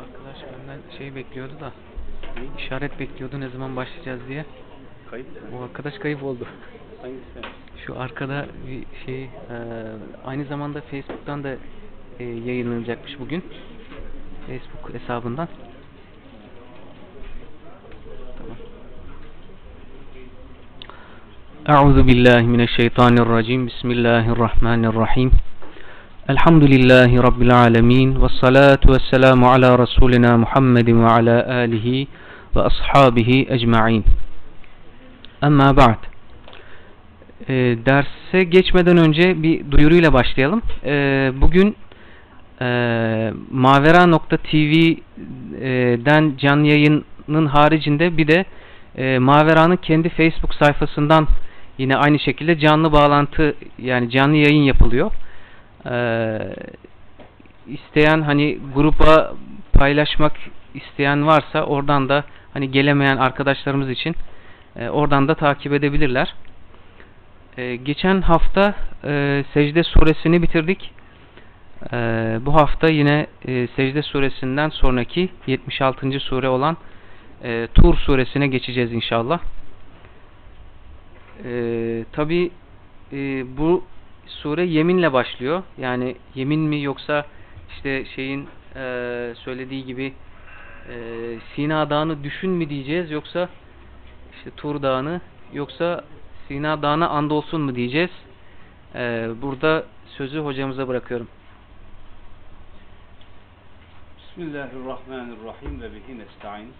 Arkadaş benden şey bekliyordu da işaret bekliyordu ne zaman başlayacağız diye. Kayıt O arkadaş kayıp oldu. hangisi? Şu arkada bir şey e, aynı zamanda Facebook'tan da e, yayınlanacakmış bugün. Facebook hesabından. Euzu billahi mineşşeytanirracim. Bismillahirrahmanirrahim. Elhamdülillahi rabbil alamin ve salatu vesselamu ala rasulina Muhammedin ve ala alihi ve ashabihi ecmaîn. Amma ba'd. E, derse geçmeden önce bir duyuruyla başlayalım. E, bugün e, Mavera.tv'den canlı yayının haricinde bir de e, Mavera'nın kendi Facebook sayfasından yine aynı şekilde canlı bağlantı yani canlı yayın yapılıyor. E, isteyen hani gruba paylaşmak isteyen varsa oradan da hani gelemeyen arkadaşlarımız için e, oradan da takip edebilirler. E, geçen hafta e, Secde suresini bitirdik. E, bu hafta yine e, Secde suresinden sonraki 76. sure olan e, Tur suresine geçeceğiz inşallah. E, Tabi e, bu sure yeminle başlıyor. Yani yemin mi yoksa işte şeyin e, söylediği gibi e, Sina Dağı'nı düşün mü diyeceğiz yoksa işte Tur Dağı'nı yoksa Sina Dağı'na andolsun mu diyeceğiz. Ee, burada sözü hocamıza bırakıyorum. Bismillahirrahmanirrahim ve bihi nesta'in.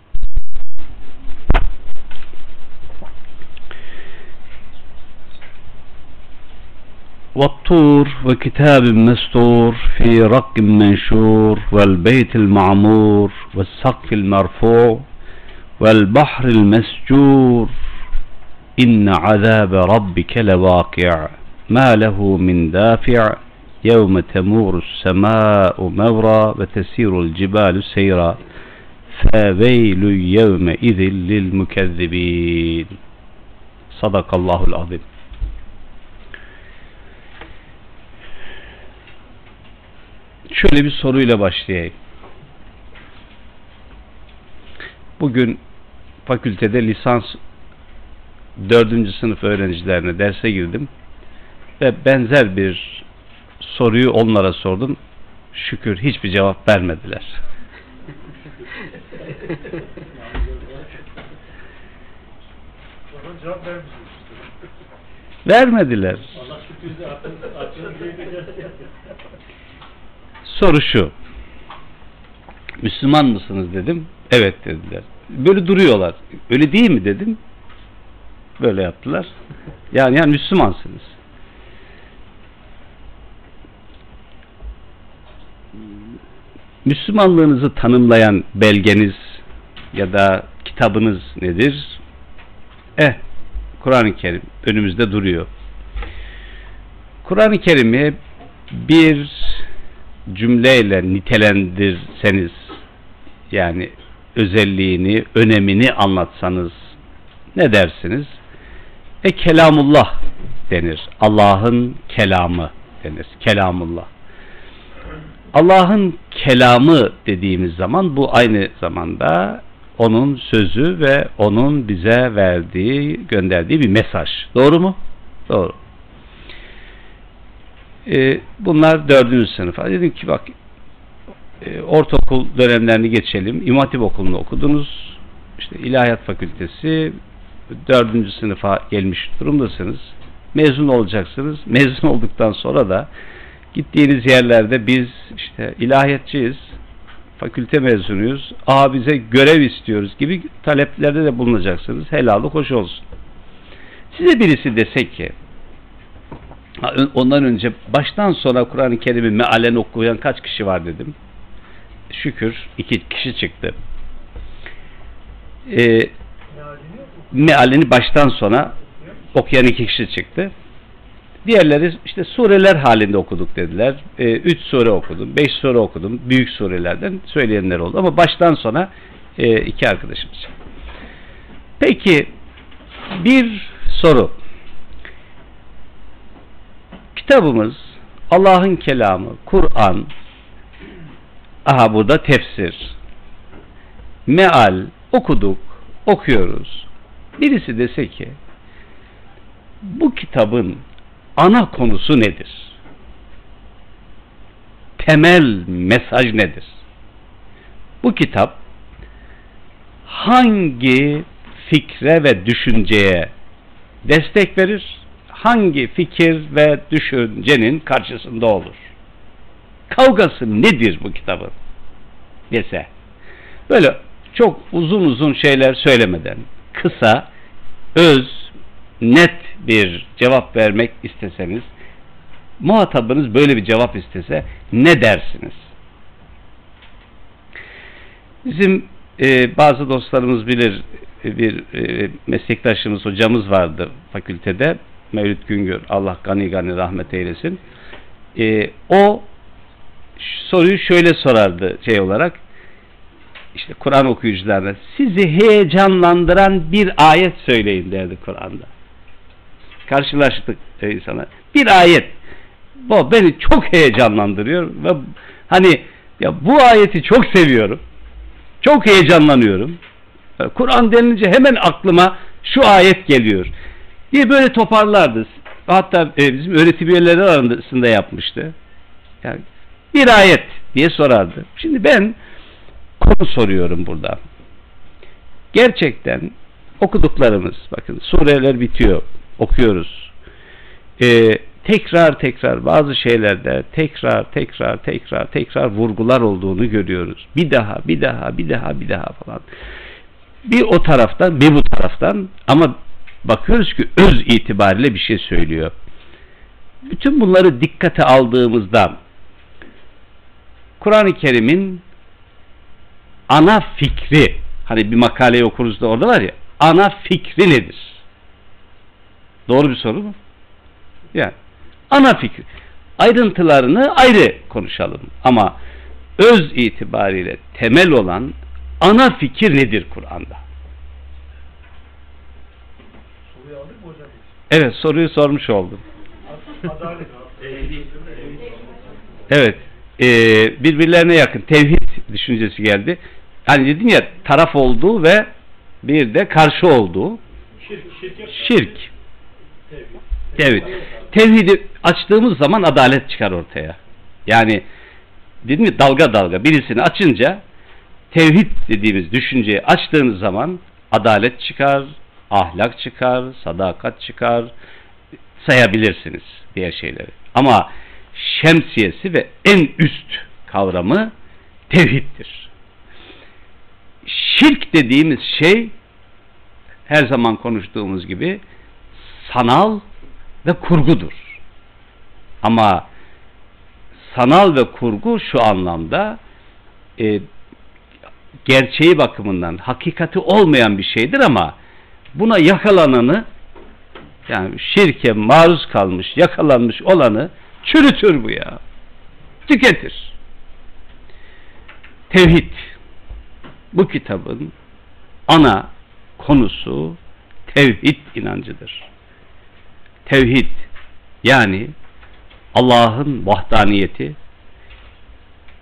والطور. وكتاب مستور في رق منشور والبيت المعمور والسقف المرفوع والبحر المسجور. إن عذاب ربك لواقع ما له من دافع. يوم تمور السماء مورا وتسير الجبال سيرا. فويل يومئذ للمكذبين. صدق الله العظيم. Şöyle bir soruyla başlayayım. Bugün fakültede lisans dördüncü sınıf öğrencilerine derse girdim ve benzer bir soruyu onlara sordum. Şükür hiçbir cevap vermediler. Vermediler. Soru şu. Müslüman mısınız dedim. Evet dediler. Böyle duruyorlar. Öyle değil mi dedim. Böyle yaptılar. Yani yani Müslümansınız. Müslümanlığınızı tanımlayan belgeniz ya da kitabınız nedir? Eh, Kur'an-ı Kerim önümüzde duruyor. Kur'an-ı Kerim'i bir cümleyle nitelendirseniz yani özelliğini, önemini anlatsanız ne dersiniz? E kelamullah denir. Allah'ın kelamı denir. Kelamullah. Allah'ın kelamı dediğimiz zaman bu aynı zamanda onun sözü ve onun bize verdiği, gönderdiği bir mesaj. Doğru mu? Doğru. Ee, bunlar dördüncü sınıfa. Dedim ki bak e, ortaokul dönemlerini geçelim. İmam Hatip okulunu okudunuz. İşte İlahiyat Fakültesi dördüncü sınıfa gelmiş durumdasınız. Mezun olacaksınız. Mezun olduktan sonra da gittiğiniz yerlerde biz işte ilahiyatçıyız, fakülte mezunuyuz, aa bize görev istiyoruz gibi taleplerde de bulunacaksınız. Helalı hoş olsun. Size birisi dese ki ondan önce baştan sona Kur'an-ı Kerim'i mealen okuyan kaç kişi var dedim. Şükür iki kişi çıktı. Ee, mealini baştan sona okuyan iki kişi çıktı. Diğerleri işte sureler halinde okuduk dediler. E, üç sure okudum, beş sure okudum. Büyük surelerden söyleyenler oldu. Ama baştan sona e, iki arkadaşımız. Peki bir soru. Kitabımız Allah'ın kelamı, Kur'an, aha burada tefsir, meal okuduk, okuyoruz. Birisi dese ki bu kitabın ana konusu nedir? Temel mesaj nedir? Bu kitap hangi fikre ve düşünceye destek verir? Hangi fikir ve düşüncenin karşısında olur? Kavgası nedir bu kitabın? Dese. Böyle çok uzun uzun şeyler söylemeden kısa, öz, net bir cevap vermek isteseniz muhatabınız böyle bir cevap istese ne dersiniz? Bizim e, bazı dostlarımız bilir bir e, meslektaşımız hocamız vardı fakültede Mevlüt Güngör Allah gani gani rahmet eylesin. E, o soruyu şöyle sorardı şey olarak işte Kur'an okuyucularına sizi heyecanlandıran bir ayet söyleyin derdi Kur'an'da. Karşılaştık insana. Bir ayet. Bu beni çok heyecanlandırıyor ve hani ya bu ayeti çok seviyorum. Çok heyecanlanıyorum. Kur'an denilince hemen aklıma şu ayet geliyor. Diye böyle toparlardı. Hatta e, bizim öğretim üyeleri arasında yapmıştı. Yani bir ayet diye sorardı. Şimdi ben konu soruyorum burada. Gerçekten okuduklarımız, bakın sureler bitiyor, okuyoruz. Ee, tekrar tekrar bazı şeylerde tekrar tekrar tekrar tekrar vurgular olduğunu görüyoruz. Bir daha, bir daha, bir daha, bir daha falan. Bir o taraftan, bir bu taraftan ama bakıyoruz ki öz itibariyle bir şey söylüyor. Bütün bunları dikkate aldığımızda Kur'an-ı Kerim'in ana fikri hani bir makaleyi okuruz da orada var ya ana fikri nedir? Doğru bir soru mu? Yani ana fikri. Ayrıntılarını ayrı konuşalım ama öz itibariyle temel olan ana fikir nedir Kur'an'da? Soruyu aldık mı hocam? Evet soruyu sormuş oldum. Evet e, birbirlerine yakın tevhid düşüncesi geldi. Hani dedim ya taraf olduğu ve bir de karşı olduğu Şirk. Şirk. şirk. Tevhid. Tevhidi açtığımız zaman adalet çıkar ortaya. Yani dedim ya dalga dalga birisini açınca tevhid dediğimiz düşünceyi açtığınız zaman adalet çıkar, ahlak çıkar, sadakat çıkar sayabilirsiniz diğer şeyleri. Ama şemsiyesi ve en üst kavramı tevhiddir. Şirk dediğimiz şey her zaman konuştuğumuz gibi sanal ve kurgudur. Ama sanal ve kurgu şu anlamda e, gerçeği bakımından hakikati olmayan bir şeydir ama buna yakalananı yani şirke maruz kalmış, yakalanmış olanı çürütür bu ya. Tüketir. Tevhid bu kitabın ana konusu tevhid inancıdır. Tevhid yani Allah'ın vahdaniyeti,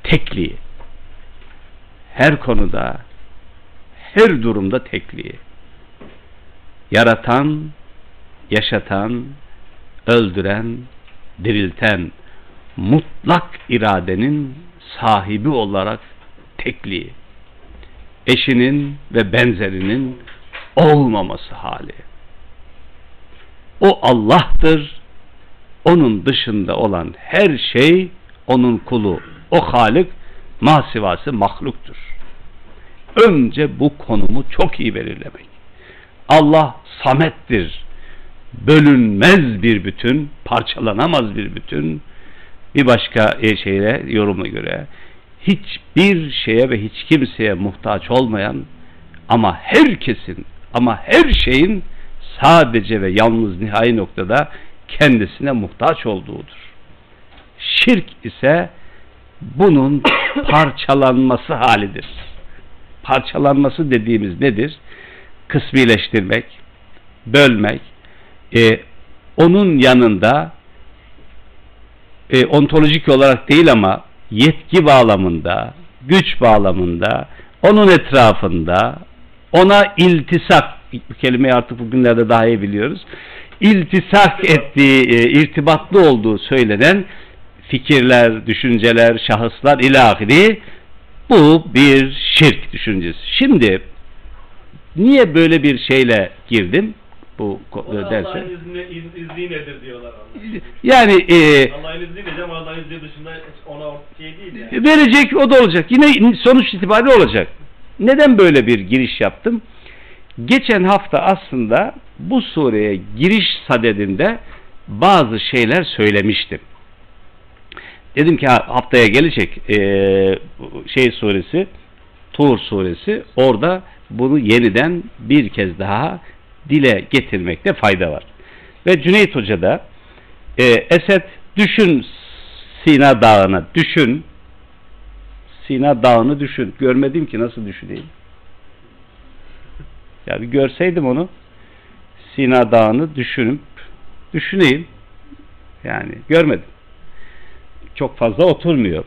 tekliği. Her konuda, her durumda tekliği. Yaratan, yaşatan, öldüren, dirilten, mutlak iradenin sahibi olarak tekliği. Eşinin ve benzerinin olmaması hali. O Allah'tır. Onun dışında olan her şey onun kulu. O Halik masivası mahluktur. Önce bu konumu çok iyi belirlemek. Allah samettir. Bölünmez bir bütün, parçalanamaz bir bütün. Bir başka e, şeyle yoruma göre hiçbir şeye ve hiç kimseye muhtaç olmayan ama herkesin ama her şeyin sadece ve yalnız nihai noktada kendisine muhtaç olduğudur. Şirk ise bunun parçalanması halidir. Parçalanması dediğimiz nedir? Kısmileştirmek, bölmek, e, onun yanında e, ontolojik olarak değil ama yetki bağlamında, güç bağlamında, onun etrafında ona iltisak, bu kelimeyi artık bugünlerde daha iyi biliyoruz, iltisak ettiği, e, irtibatlı olduğu söylenen fikirler, düşünceler, şahıslar ilahiri bu bir şirk düşüncesi. Şimdi niye böyle bir şeyle girdim bu Ona derse? Allah'ın izni, iz, izni nedir diyorlar. Allah. Yani e, Allah'ın izni ama Allah'ın izni dışında ona şey değil yani. verecek o da olacak. Yine sonuç itibariyle olacak. Neden böyle bir giriş yaptım? Geçen hafta aslında bu sureye giriş sadedinde bazı şeyler söylemiştim. Dedim ki ha, haftaya gelecek e, şey suresi Tur suresi orada bunu yeniden bir kez daha dile getirmekte fayda var. Ve Cüneyt Hoca da e, Esed düşün Sina Dağı'na düşün Sina Dağı'nı düşün. Görmedim ki nasıl düşüneyim. Ya bir görseydim onu Sina Dağı'nı düşünüp düşüneyim. Yani görmedim. Çok fazla oturmuyor.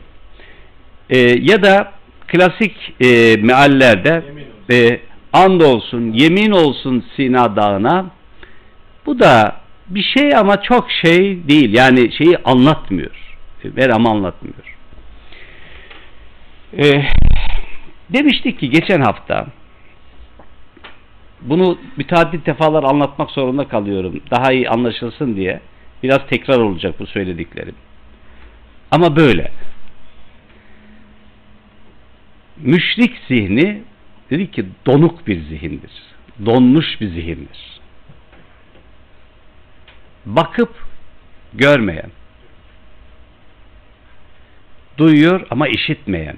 E, ya da klasik e, meallerde olsun. E, and olsun, yemin olsun Sina Dağı'na bu da bir şey ama çok şey değil. Yani şeyi anlatmıyor. Ver ama anlatmıyor. E, demiştik ki geçen hafta bunu müteaddit defalar anlatmak zorunda kalıyorum. Daha iyi anlaşılsın diye. Biraz tekrar olacak bu söylediklerim. Ama böyle. Müşrik zihni dedi ki donuk bir zihindir. Donmuş bir zihindir. Bakıp görmeyen. Duyuyor ama işitmeyen.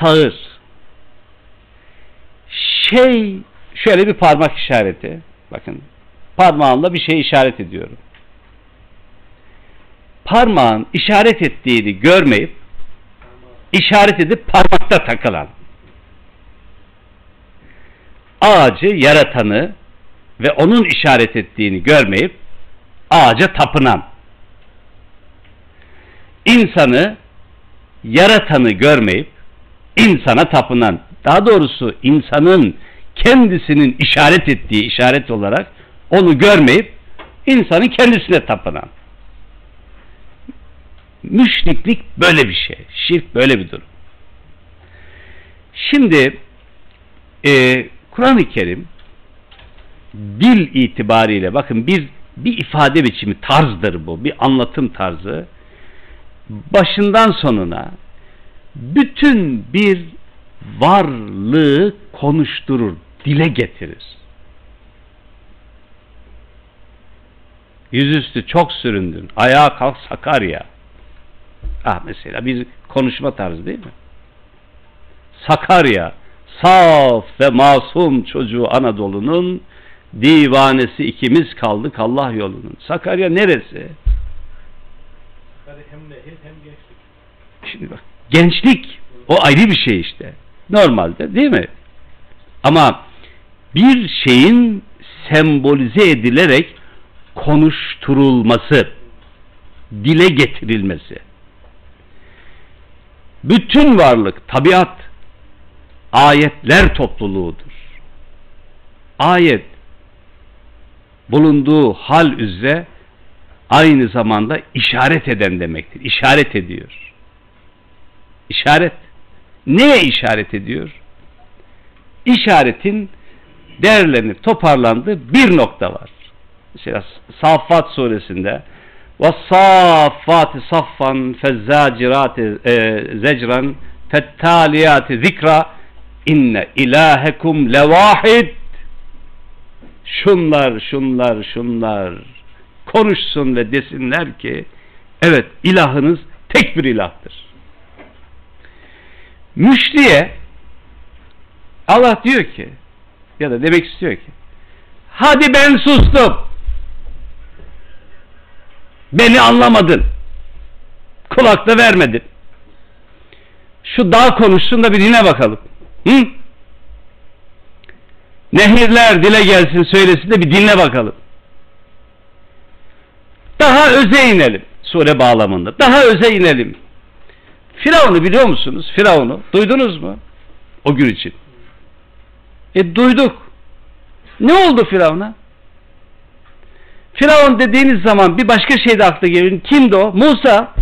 Sağır. Şey şöyle bir parmak işareti. Bakın parmağımla bir şey işaret ediyorum. Parmağın işaret ettiğini görmeyip işaret edip parmakta takılan. Ağacı yaratanı ve onun işaret ettiğini görmeyip ağaca tapınan. İnsanı yaratanı görmeyip insana tapınan. Daha doğrusu insanın kendisinin işaret ettiği işaret olarak onu görmeyip insanın kendisine tapınan müşriklik böyle bir şey. Şirk böyle bir durum. Şimdi e, Kur'an-ı Kerim dil itibariyle bakın bir bir ifade biçimi tarzdır bu. Bir anlatım tarzı. Başından sonuna bütün bir varlığı konuşturur, dile getirir. Yüzüstü çok süründün, ayağa kalk Sakarya. Ah mesela bir konuşma tarzı değil mi? Sakarya, saf ve masum çocuğu Anadolu'nun divanesi ikimiz kaldık Allah yolunun. Sakarya neresi? Hem nehir hem gençlik. Şimdi bak gençlik o ayrı bir şey işte. Normalde değil mi? Ama bir şeyin sembolize edilerek konuşturulması, dile getirilmesi. Bütün varlık, tabiat ayetler topluluğudur. Ayet bulunduğu hal üzere aynı zamanda işaret eden demektir. İşaret ediyor. İşaret. Neye işaret ediyor? İşaretin değerlenip toparlandığı bir nokta var. Mesela Saffat suresinde وَالصَّافَّاتِ صَفًّا فَالزَّاجِرَاتِ زَجْرًا فَالتَّالِيَاتِ zikra inne ilahekum levahid şunlar şunlar şunlar konuşsun ve desinler ki evet ilahınız tek bir ilahtır. Müşriye Allah diyor ki ya da demek istiyor ki hadi ben sustum beni anlamadın kulak da vermedin şu dağ konuşsun da bir dinle bakalım Hı? Nehirler dile gelsin söylesin de bir dinle bakalım. Daha öze inelim sure bağlamında. Daha öze inelim. Firavun'u biliyor musunuz? Firavun'u. Duydunuz mu? O gün için. E duyduk. Ne oldu Firavun'a? Firavun dediğiniz zaman bir başka şey de akla geliyor. Kimdi o? Musa.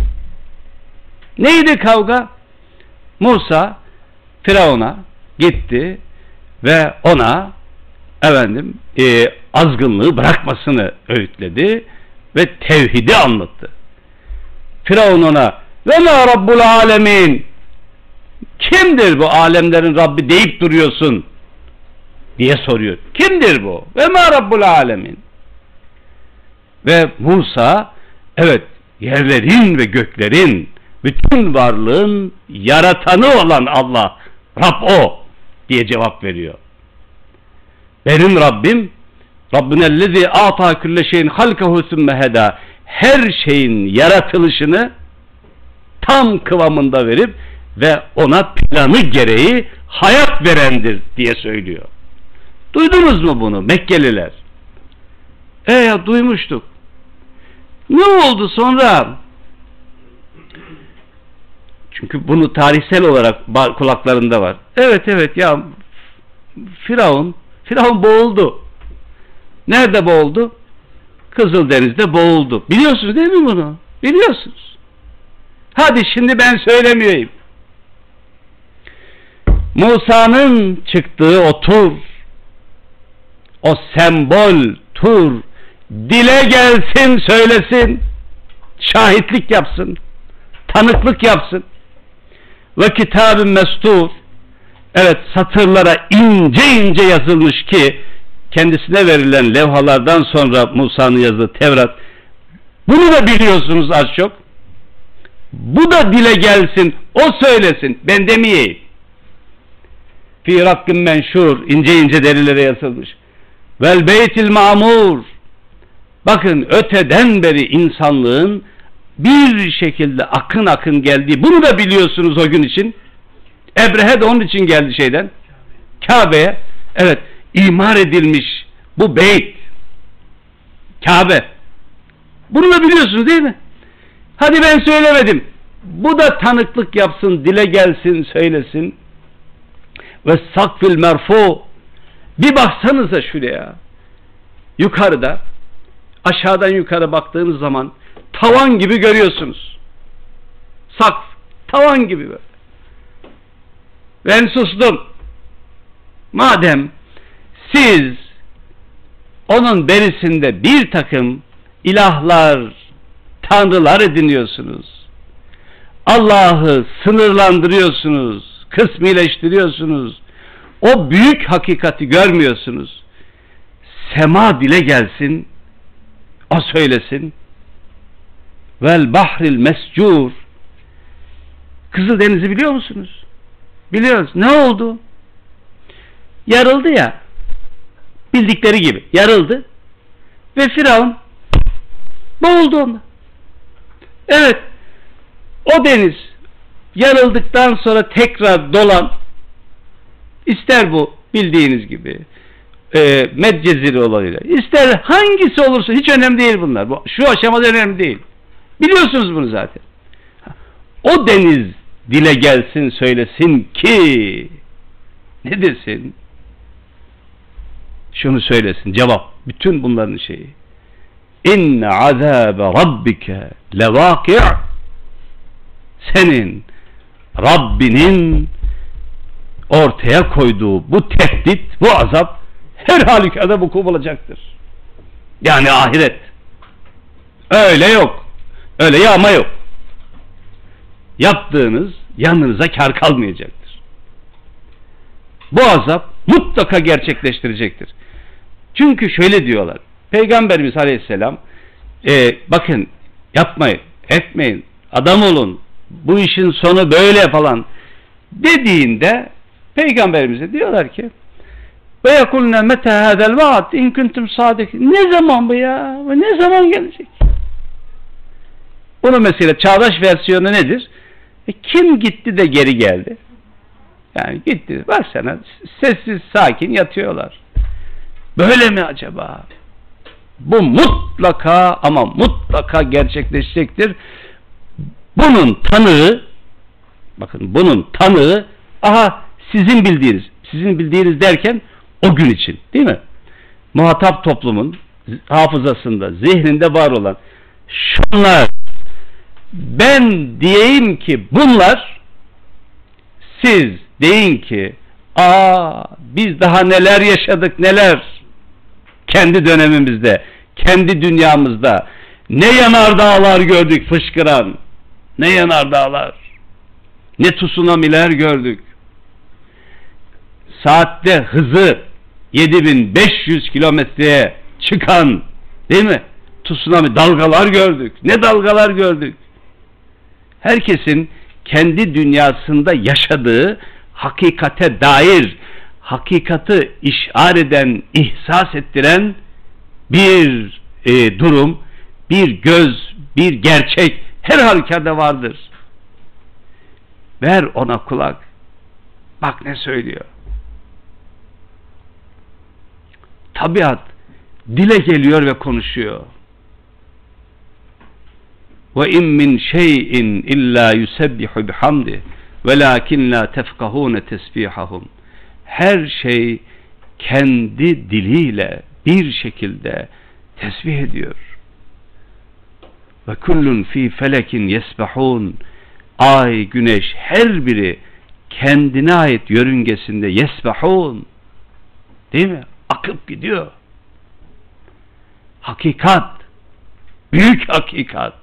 Neydi kavga? Musa Firavun'a gitti ve ona efendim e, azgınlığı bırakmasını öğütledi ve tevhidi anlattı. Firavun ona ve ma rabbul alemin kimdir bu alemlerin Rabbi deyip duruyorsun diye soruyor. Kimdir bu? Ve ma rabbul alemin ve Musa evet yerlerin ve göklerin bütün varlığın yaratanı olan Allah Rab o diye cevap veriyor. Benim Rabbim Rabbinellezi ata külle şeyin halkahu sümme heda her şeyin yaratılışını tam kıvamında verip ve ona planı gereği hayat verendir diye söylüyor. Duydunuz mu bunu Mekkeliler? E ya duymuştuk. Ne oldu sonra? Çünkü bunu tarihsel olarak kulaklarında var. Evet evet ya Firavun Firavun boğuldu. Nerede boğuldu? Kızıldeniz'de boğuldu. Biliyorsunuz değil mi bunu? Biliyorsunuz. Hadi şimdi ben söylemiyorum. Musa'nın çıktığı o tur, o sembol tur, dile gelsin söylesin, şahitlik yapsın, tanıklık yapsın. Ve kitabın mestur, evet satırlara ince ince yazılmış ki kendisine verilen levhalardan sonra Musa'nın yazdığı Tevrat. Bunu da biliyorsunuz az çok. Bu da dile gelsin o söylesin. Ben demeyeyim. Fi rakkin menşur ince ince derilere yazılmış. Vel beytil mamur bakın öteden beri insanlığın bir şekilde akın akın geldiği bunu da biliyorsunuz o gün için Ebrehe de onun için geldi şeyden Kabe'ye evet imar edilmiş bu beyt Kabe bunu da biliyorsunuz değil mi? Hadi ben söylemedim. Bu da tanıklık yapsın, dile gelsin, söylesin. Ve sakfil merfu bir baksanıza şuraya. Yukarıda aşağıdan yukarı baktığınız zaman tavan gibi görüyorsunuz. Sakf, tavan gibi böyle. Ben sustum. Madem siz onun berisinde bir takım ilahlar, tanrılar ediniyorsunuz. Allah'ı sınırlandırıyorsunuz, kısmileştiriyorsunuz. O büyük hakikati görmüyorsunuz. Sema dile gelsin, o söylesin. Vel bahril mescur. Kızıldeniz'i biliyor musunuz? Biliyoruz. Ne oldu? Yarıldı ya. Bildikleri gibi. Yarıldı. Ve Firavun boğuldu onda. Evet. O deniz yarıldıktan sonra tekrar dolan ister bu bildiğiniz gibi e, Medceziri olayıyla ister hangisi olursa hiç önemli değil bunlar. Bu, şu aşamada önemli değil. Biliyorsunuz bunu zaten. O deniz dile gelsin söylesin ki ne desin? Şunu söylesin. Cevap. Bütün bunların şeyi. İnne azabe rabbike levâki' senin Rabbinin ortaya koyduğu bu tehdit, bu azap her halükarda vuku bulacaktır. Yani ahiret. Öyle yok. Öyle yağma yok. Yaptığınız yanınıza kar kalmayacaktır. Bu azap mutlaka gerçekleştirecektir. Çünkü şöyle diyorlar. Peygamberimiz Aleyhisselam e, bakın yapmayın, etmeyin, adam olun, bu işin sonu böyle falan dediğinde Peygamberimize diyorlar ki ve yekulne mete hadel vaat in kuntum sadik ne zaman bu ya? Ne zaman gelecek? Bunun mesela çağdaş versiyonu nedir? E, kim gitti de geri geldi? Yani gitti. Baksana sessiz sakin yatıyorlar. Böyle mi acaba? Bu mutlaka ama mutlaka gerçekleşecektir. Bunun tanığı bakın bunun tanığı aha sizin bildiğiniz sizin bildiğiniz derken o gün için değil mi? Muhatap toplumun hafızasında, zihninde var olan şunlar ben diyeyim ki bunlar siz deyin ki aa biz daha neler yaşadık neler kendi dönemimizde kendi dünyamızda ne yanardağlar gördük fışkıran ne yanardağlar ne tsunamiler gördük saatte hızı 7500 kilometreye çıkan değil mi? Tsunami dalgalar gördük. Ne dalgalar gördük. Herkesin kendi dünyasında yaşadığı hakikate dair hakikati işar eden, ihsas ettiren bir e, durum, bir göz, bir gerçek her halükarda vardır. Ver ona kulak. Bak ne söylüyor. Tabiat dile geliyor ve konuşuyor. Ve in min şeyin illa yusebbihu bihamdi velakin la tefkahune tesbihahum. Her şey kendi diliyle bir şekilde tesbih ediyor. Ve kullun fi felekin yesbahun. Ay, güneş her biri kendine ait yörüngesinde yesbahun. Değil mi? Akıp gidiyor. Hakikat, büyük hakikat.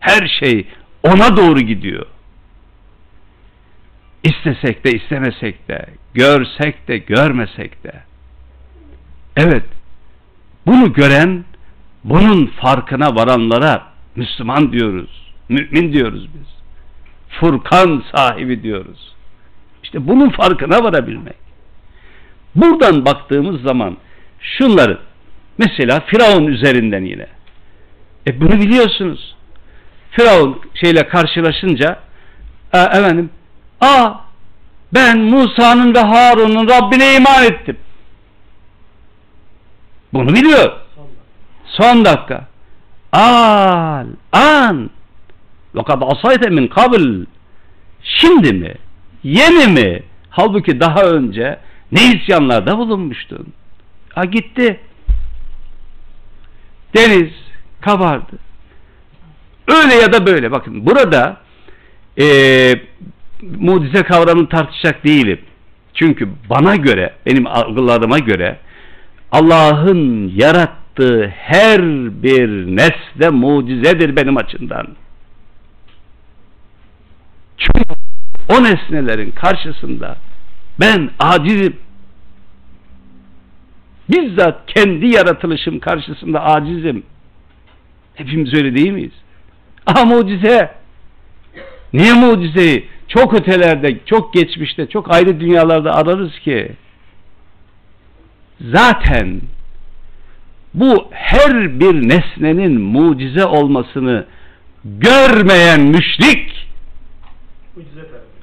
Her şey ona doğru gidiyor. İstesek de istemesek de, görsek de görmesek de. Evet, bunu gören, bunun farkına varanlara Müslüman diyoruz, mümin diyoruz biz. Furkan sahibi diyoruz. İşte bunun farkına varabilmek. Buradan baktığımız zaman şunları mesela Firavun üzerinden yine. E bunu biliyorsunuz. Firavun şeyle karşılaşınca e, efendim aa ben Musa'nın ve Harun'un Rabbine iman ettim. Bunu biliyor. Son dakika. Al, an ve kad asayte min kabl şimdi mi? Yeni mi? Halbuki daha önce ne isyanlarda bulunmuştun? Ha gitti. Deniz kabardı. Öyle ya da böyle. Bakın burada e, mucize kavramını tartışacak değilim. Çünkü bana göre, benim algılarıma göre Allah'ın yarattığı her bir nesne mucizedir benim açımdan. Çünkü o nesnelerin karşısında ben acizim. Bizzat kendi yaratılışım karşısında acizim. Hepimiz öyle değil miyiz? Aha mucize. Niye mucizeyi? Çok ötelerde, çok geçmişte, çok ayrı dünyalarda ararız ki. Zaten bu her bir nesnenin mucize olmasını görmeyen müşrik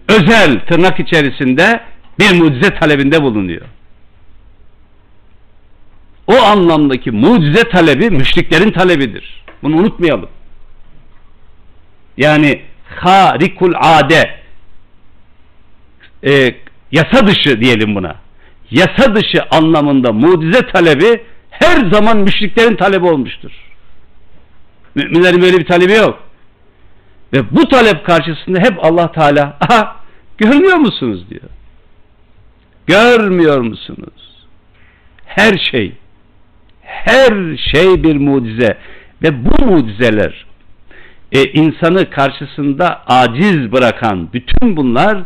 özel tırnak içerisinde bir mucize talebinde bulunuyor. O anlamdaki mucize talebi müşriklerin talebidir. Bunu unutmayalım. Yani harikul ade e, yasa dışı diyelim buna. Yasa dışı anlamında mucize talebi her zaman müşriklerin talebi olmuştur. Müminlerin böyle bir talebi yok. Ve bu talep karşısında hep Allah Teala aha görmüyor musunuz diyor. Görmüyor musunuz? Her şey her şey bir mucize ve bu mucizeler e, insanı karşısında aciz bırakan bütün bunlar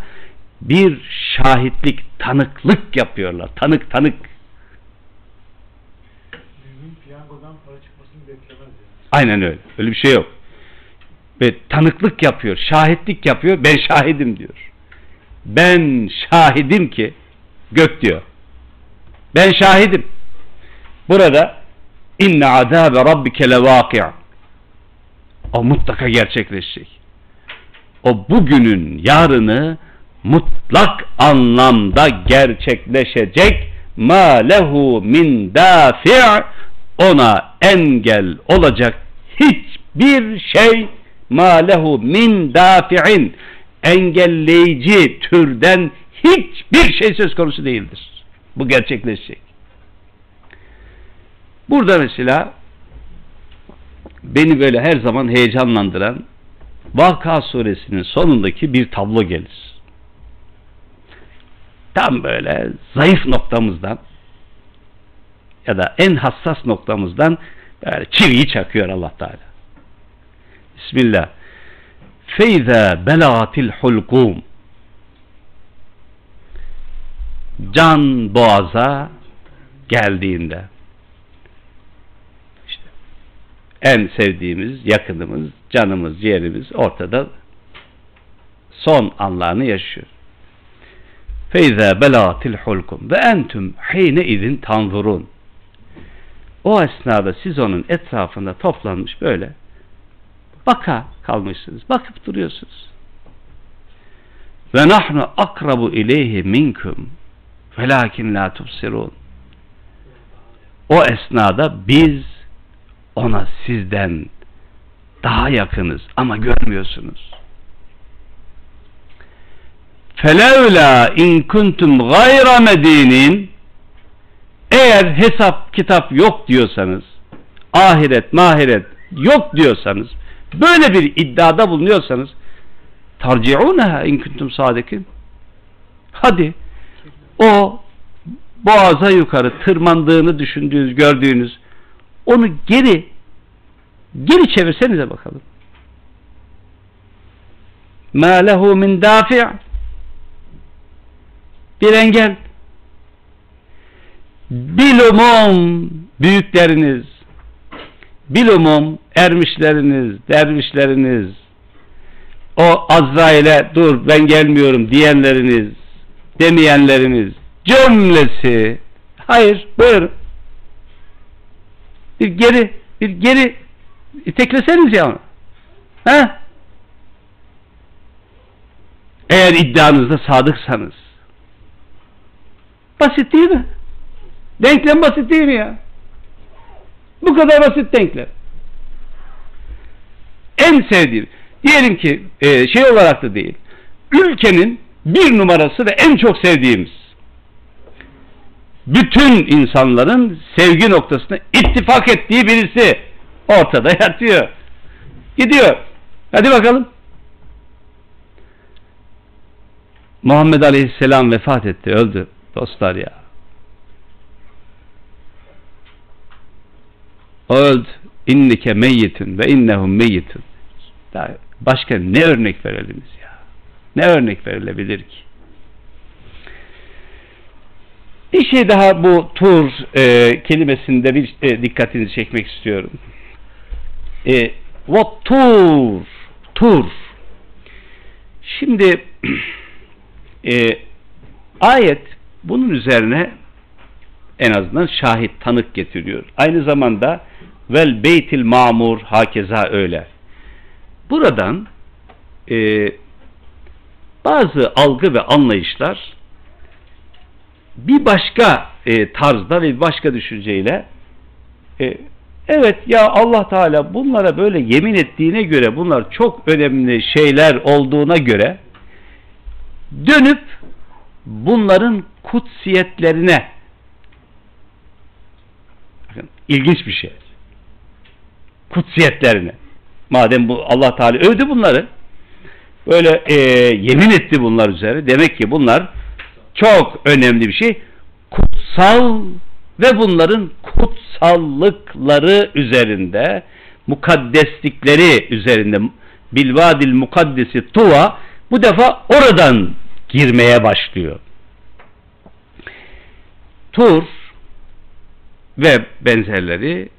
bir şahitlik, tanıklık yapıyorlar. Tanık tanık. Aynen öyle. Öyle bir şey yok. Ve tanıklık yapıyor, şahitlik yapıyor. Ben şahidim diyor. Ben şahidim ki gök diyor. Ben şahidim. Burada inne azabe rabbike levâki' o mutlaka gerçekleşecek. O bugünün yarını mutlak anlamda gerçekleşecek ma lehu min dafi' ona engel olacak hiçbir şey ma lehu min dafi'in engelleyici türden hiçbir şey söz konusu değildir. Bu gerçekleşecek. Burada mesela beni böyle her zaman heyecanlandıran Vaka suresinin sonundaki bir tablo gelir. Tam böyle zayıf noktamızdan ya da en hassas noktamızdan böyle çiviyi çakıyor Allah Teala. Bismillah. Feyza belagatil hulkum can boğaza geldiğinde işte en sevdiğimiz, yakınımız, canımız, ciğerimiz ortada son anlarını yaşıyor. Feyza belagatil hulkum ve entüm hine idin tanzurun. O esnada siz onun etrafında toplanmış böyle baka kalmışsınız. Bakıp duruyorsunuz. Ve nahnu akrabu ileyhi minkum velakin la tubsirun. O esnada biz ona sizden daha yakınız ama görmüyorsunuz. Felevla in kuntum gayra medinin eğer hesap kitap yok diyorsanız ahiret mahiret yok diyorsanız böyle bir iddiada bulunuyorsanız tarciunaha in kuntum sadikin hadi o boğaza yukarı tırmandığını düşündüğünüz gördüğünüz onu geri geri çevirsenize bakalım. ma lehu min dafi' bir engel. Bilumum büyükleriniz bilumum ermişleriniz dervişleriniz o Azrail'e dur ben gelmiyorum diyenleriniz demeyenleriniz cümlesi hayır buyurun bir geri bir geri tekleseniz ya onu. He? Eğer iddianızda sadıksanız basit değil mi? Denklem basit değil mi ya? Bu kadar basit denklem. En sevdiğim diyelim ki e, şey olarak da değil ülkenin bir numarası ve en çok sevdiğimiz bütün insanların sevgi noktasına ittifak ettiği birisi ortada yatıyor. Gidiyor. Hadi bakalım. Muhammed Aleyhisselam vefat etti, öldü dostlar ya. O öldü. Meyyitun ve innehum meyyitun. Başka ne örnek verelim? Ne örnek verilebilir ki? Bir şey daha bu tur e, kelimesinde bir e, dikkatinizi çekmek istiyorum. E, what tur? Tur. Şimdi e, ayet bunun üzerine en azından şahit tanık getiriyor. Aynı zamanda vel beytil mamur hakeza öyle. Buradan e, bazı algı ve anlayışlar bir başka e, tarzda ve başka düşünceyle e, evet ya Allah Teala bunlara böyle yemin ettiğine göre bunlar çok önemli şeyler olduğuna göre dönüp bunların kutsiyetlerine bakın ilginç bir şey kutsiyetlerine madem bu Allah Teala övdü bunları böyle e, yemin etti bunlar üzere demek ki bunlar çok önemli bir şey. Kutsal ve bunların kutsallıkları üzerinde mukaddeslikleri üzerinde bilvadil mukaddesi tuva bu defa oradan girmeye başlıyor. Tur ve benzerleri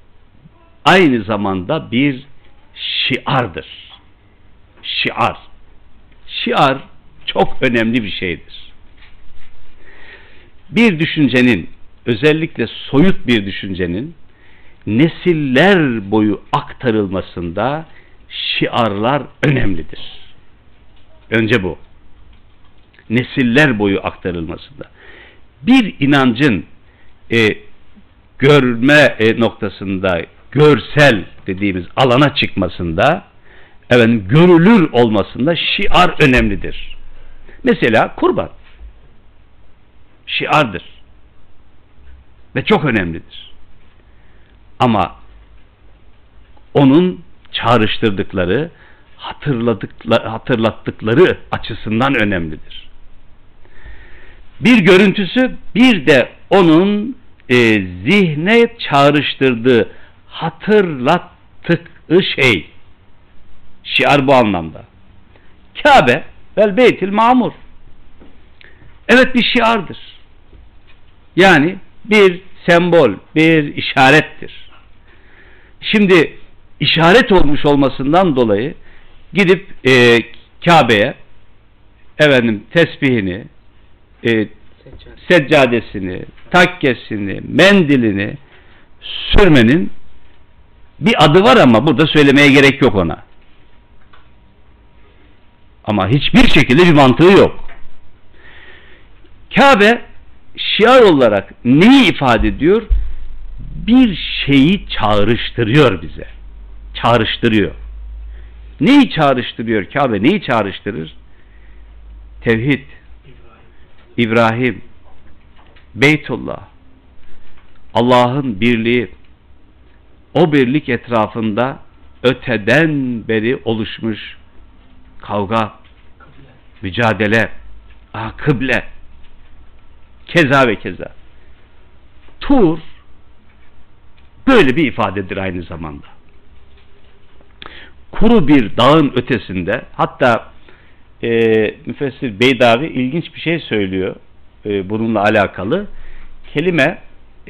aynı zamanda bir şiardır. Şiar. Şiar çok önemli bir şeydir bir düşüncenin özellikle soyut bir düşüncenin nesiller boyu aktarılmasında şiarlar önemlidir. Önce bu. Nesiller boyu aktarılmasında. Bir inancın e, görme e, noktasında görsel dediğimiz alana çıkmasında efendim görülür olmasında şiar önemlidir. Mesela kurban şiardır ve çok önemlidir. Ama onun çağrıştırdıkları, hatırladıkları, hatırlattıkları açısından önemlidir. Bir görüntüsü bir de onun e, zihne çağrıştırdığı hatırlattığı şey şiar bu anlamda. Kabe vel beytil mamur. Evet bir şiardır. Yani bir sembol, bir işarettir. Şimdi işaret olmuş olmasından dolayı gidip e, Kabe'ye efendim tesbihini, e, seccadesini, takkesini, mendilini sürmenin bir adı var ama burada söylemeye gerek yok ona. Ama hiçbir şekilde bir mantığı yok. Kabe şiar olarak neyi ifade ediyor? Bir şeyi çağrıştırıyor bize. Çağrıştırıyor. Neyi çağrıştırıyor Kabe? Neyi çağrıştırır? Tevhid, İbrahim, Beytullah, Allah'ın birliği, o birlik etrafında öteden beri oluşmuş kavga, mücadele, ah, kıble, keza ve keza. Tur böyle bir ifadedir aynı zamanda. Kuru bir dağın ötesinde hatta e, müfessir Beydavi ilginç bir şey söylüyor e, bununla alakalı. Kelime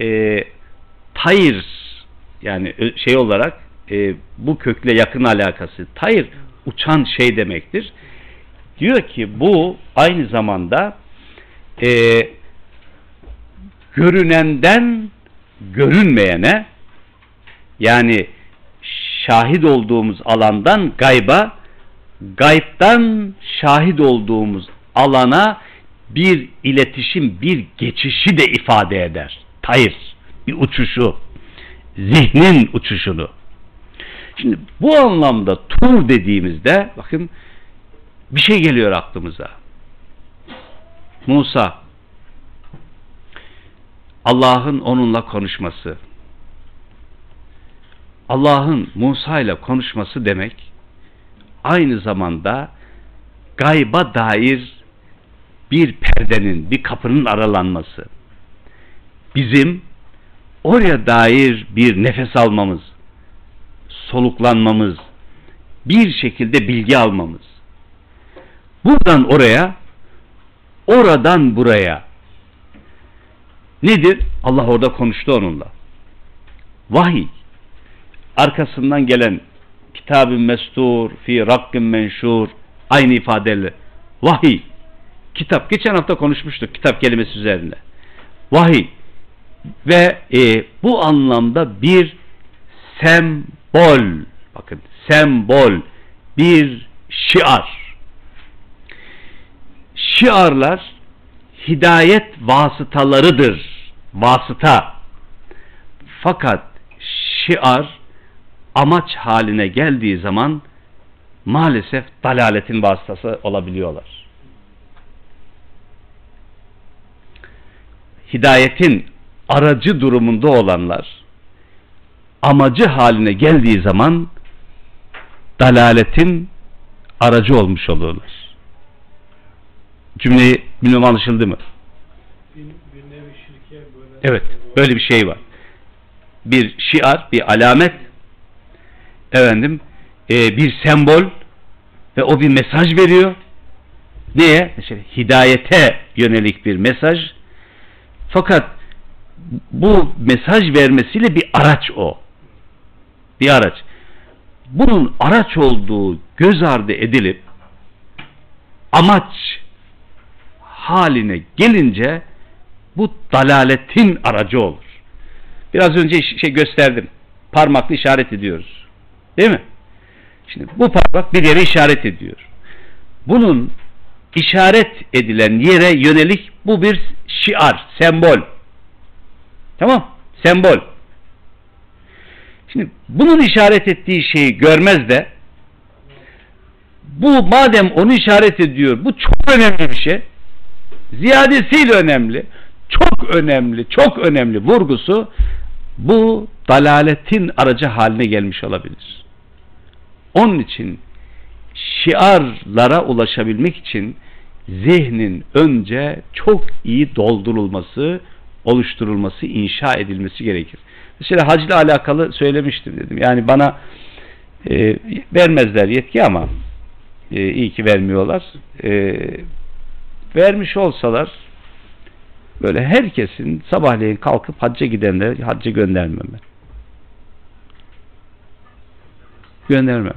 e, tayir yani şey olarak e, bu kökle yakın alakası. Tayir uçan şey demektir. Diyor ki bu aynı zamanda e, görünenden görünmeyene yani şahit olduğumuz alandan gayba gaybtan şahit olduğumuz alana bir iletişim, bir geçişi de ifade eder. Tayır, bir uçuşu, zihnin uçuşunu. Şimdi bu anlamda tur dediğimizde bakın bir şey geliyor aklımıza. Musa Allah'ın onunla konuşması. Allah'ın Musa ile konuşması demek aynı zamanda gayba dair bir perdenin, bir kapının aralanması. Bizim oraya dair bir nefes almamız, soluklanmamız, bir şekilde bilgi almamız. Buradan oraya, oradan buraya. Nedir? Allah orada konuştu onunla. Vahiy. Arkasından gelen kitab-ı mestur, fi rakkim menşur, aynı ifadeyle. Vahiy. Kitap. Geçen hafta konuşmuştuk kitap kelimesi üzerinde. Vahiy. Ve e, bu anlamda bir sembol. Bakın sembol. Bir şiar. Şiarlar hidayet vasıtalarıdır. Vasıta. Fakat şiar amaç haline geldiği zaman maalesef dalaletin vasıtası olabiliyorlar. Hidayetin aracı durumunda olanlar amacı haline geldiği zaman dalaletin aracı olmuş olurlar. Cümleyi bilmem anlaşıldı mı? Evet, böyle bir şey var. Bir şiar, bir alamet, efendim, e, bir sembol ve o bir mesaj veriyor. Neye? Mesela hidayete yönelik bir mesaj. Fakat bu mesaj vermesiyle bir araç o. Bir araç. Bunun araç olduğu göz ardı edilip amaç haline gelince bu dalaletin aracı olur. Biraz önce şey gösterdim. Parmakla işaret ediyoruz. Değil mi? Şimdi bu parmak bir yere işaret ediyor. Bunun işaret edilen yere yönelik bu bir şiar, sembol. Tamam? Sembol. Şimdi bunun işaret ettiği şeyi görmez de bu madem onu işaret ediyor bu çok önemli bir şey ziyadesiyle önemli çok önemli çok önemli vurgusu bu dalaletin aracı haline gelmiş olabilir. Onun için şiarlara ulaşabilmek için zihnin önce çok iyi doldurulması, oluşturulması, inşa edilmesi gerekir. Mesela hacla alakalı söylemiştim dedim. Yani bana e, vermezler yetki ama e, iyi ki vermiyorlar. E, vermiş olsalar böyle herkesin sabahleyin kalkıp hacca gidenleri hacca göndermem ben. Göndermem.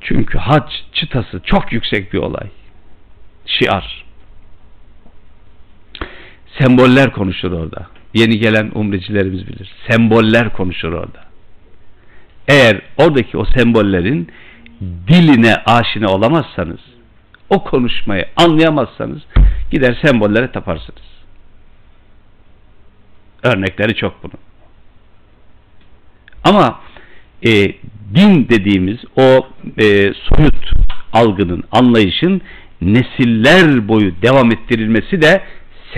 Çünkü hac çıtası çok yüksek bir olay. Şiar. Semboller konuşur orada. Yeni gelen umrecilerimiz bilir. Semboller konuşur orada. Eğer oradaki o sembollerin diline aşina olamazsanız, o konuşmayı anlayamazsanız gider sembollere taparsınız. Örnekleri çok bunun. Ama e, din dediğimiz o e, soyut algının, anlayışın nesiller boyu devam ettirilmesi de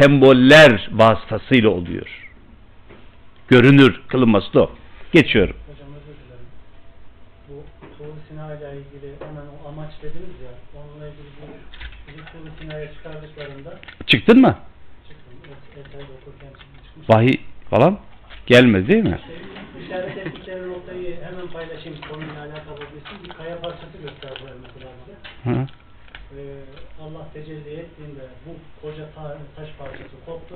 semboller vasıtasıyla oluyor. Görünür kılınması da o. Geçiyorum. Hocam özür dilerim. Bu Tuğ Sina ile ilgili hemen o amaç dediniz ya, onunla ilgili bir Tuğ Sina'ya çıkardıklarında Çıktın mı? çıktım, es- eserde okurken çıkmış. Vahiy falan gelmedi değil mi? İşte işaret ettikleri noktayı hemen paylaşayım konuyla alakalı bilsin. Bir kaya parçası gösterdiler mesela bize. Hı. Ee, Allah tecelli ettiğinde koca ta- taş parçası koptu.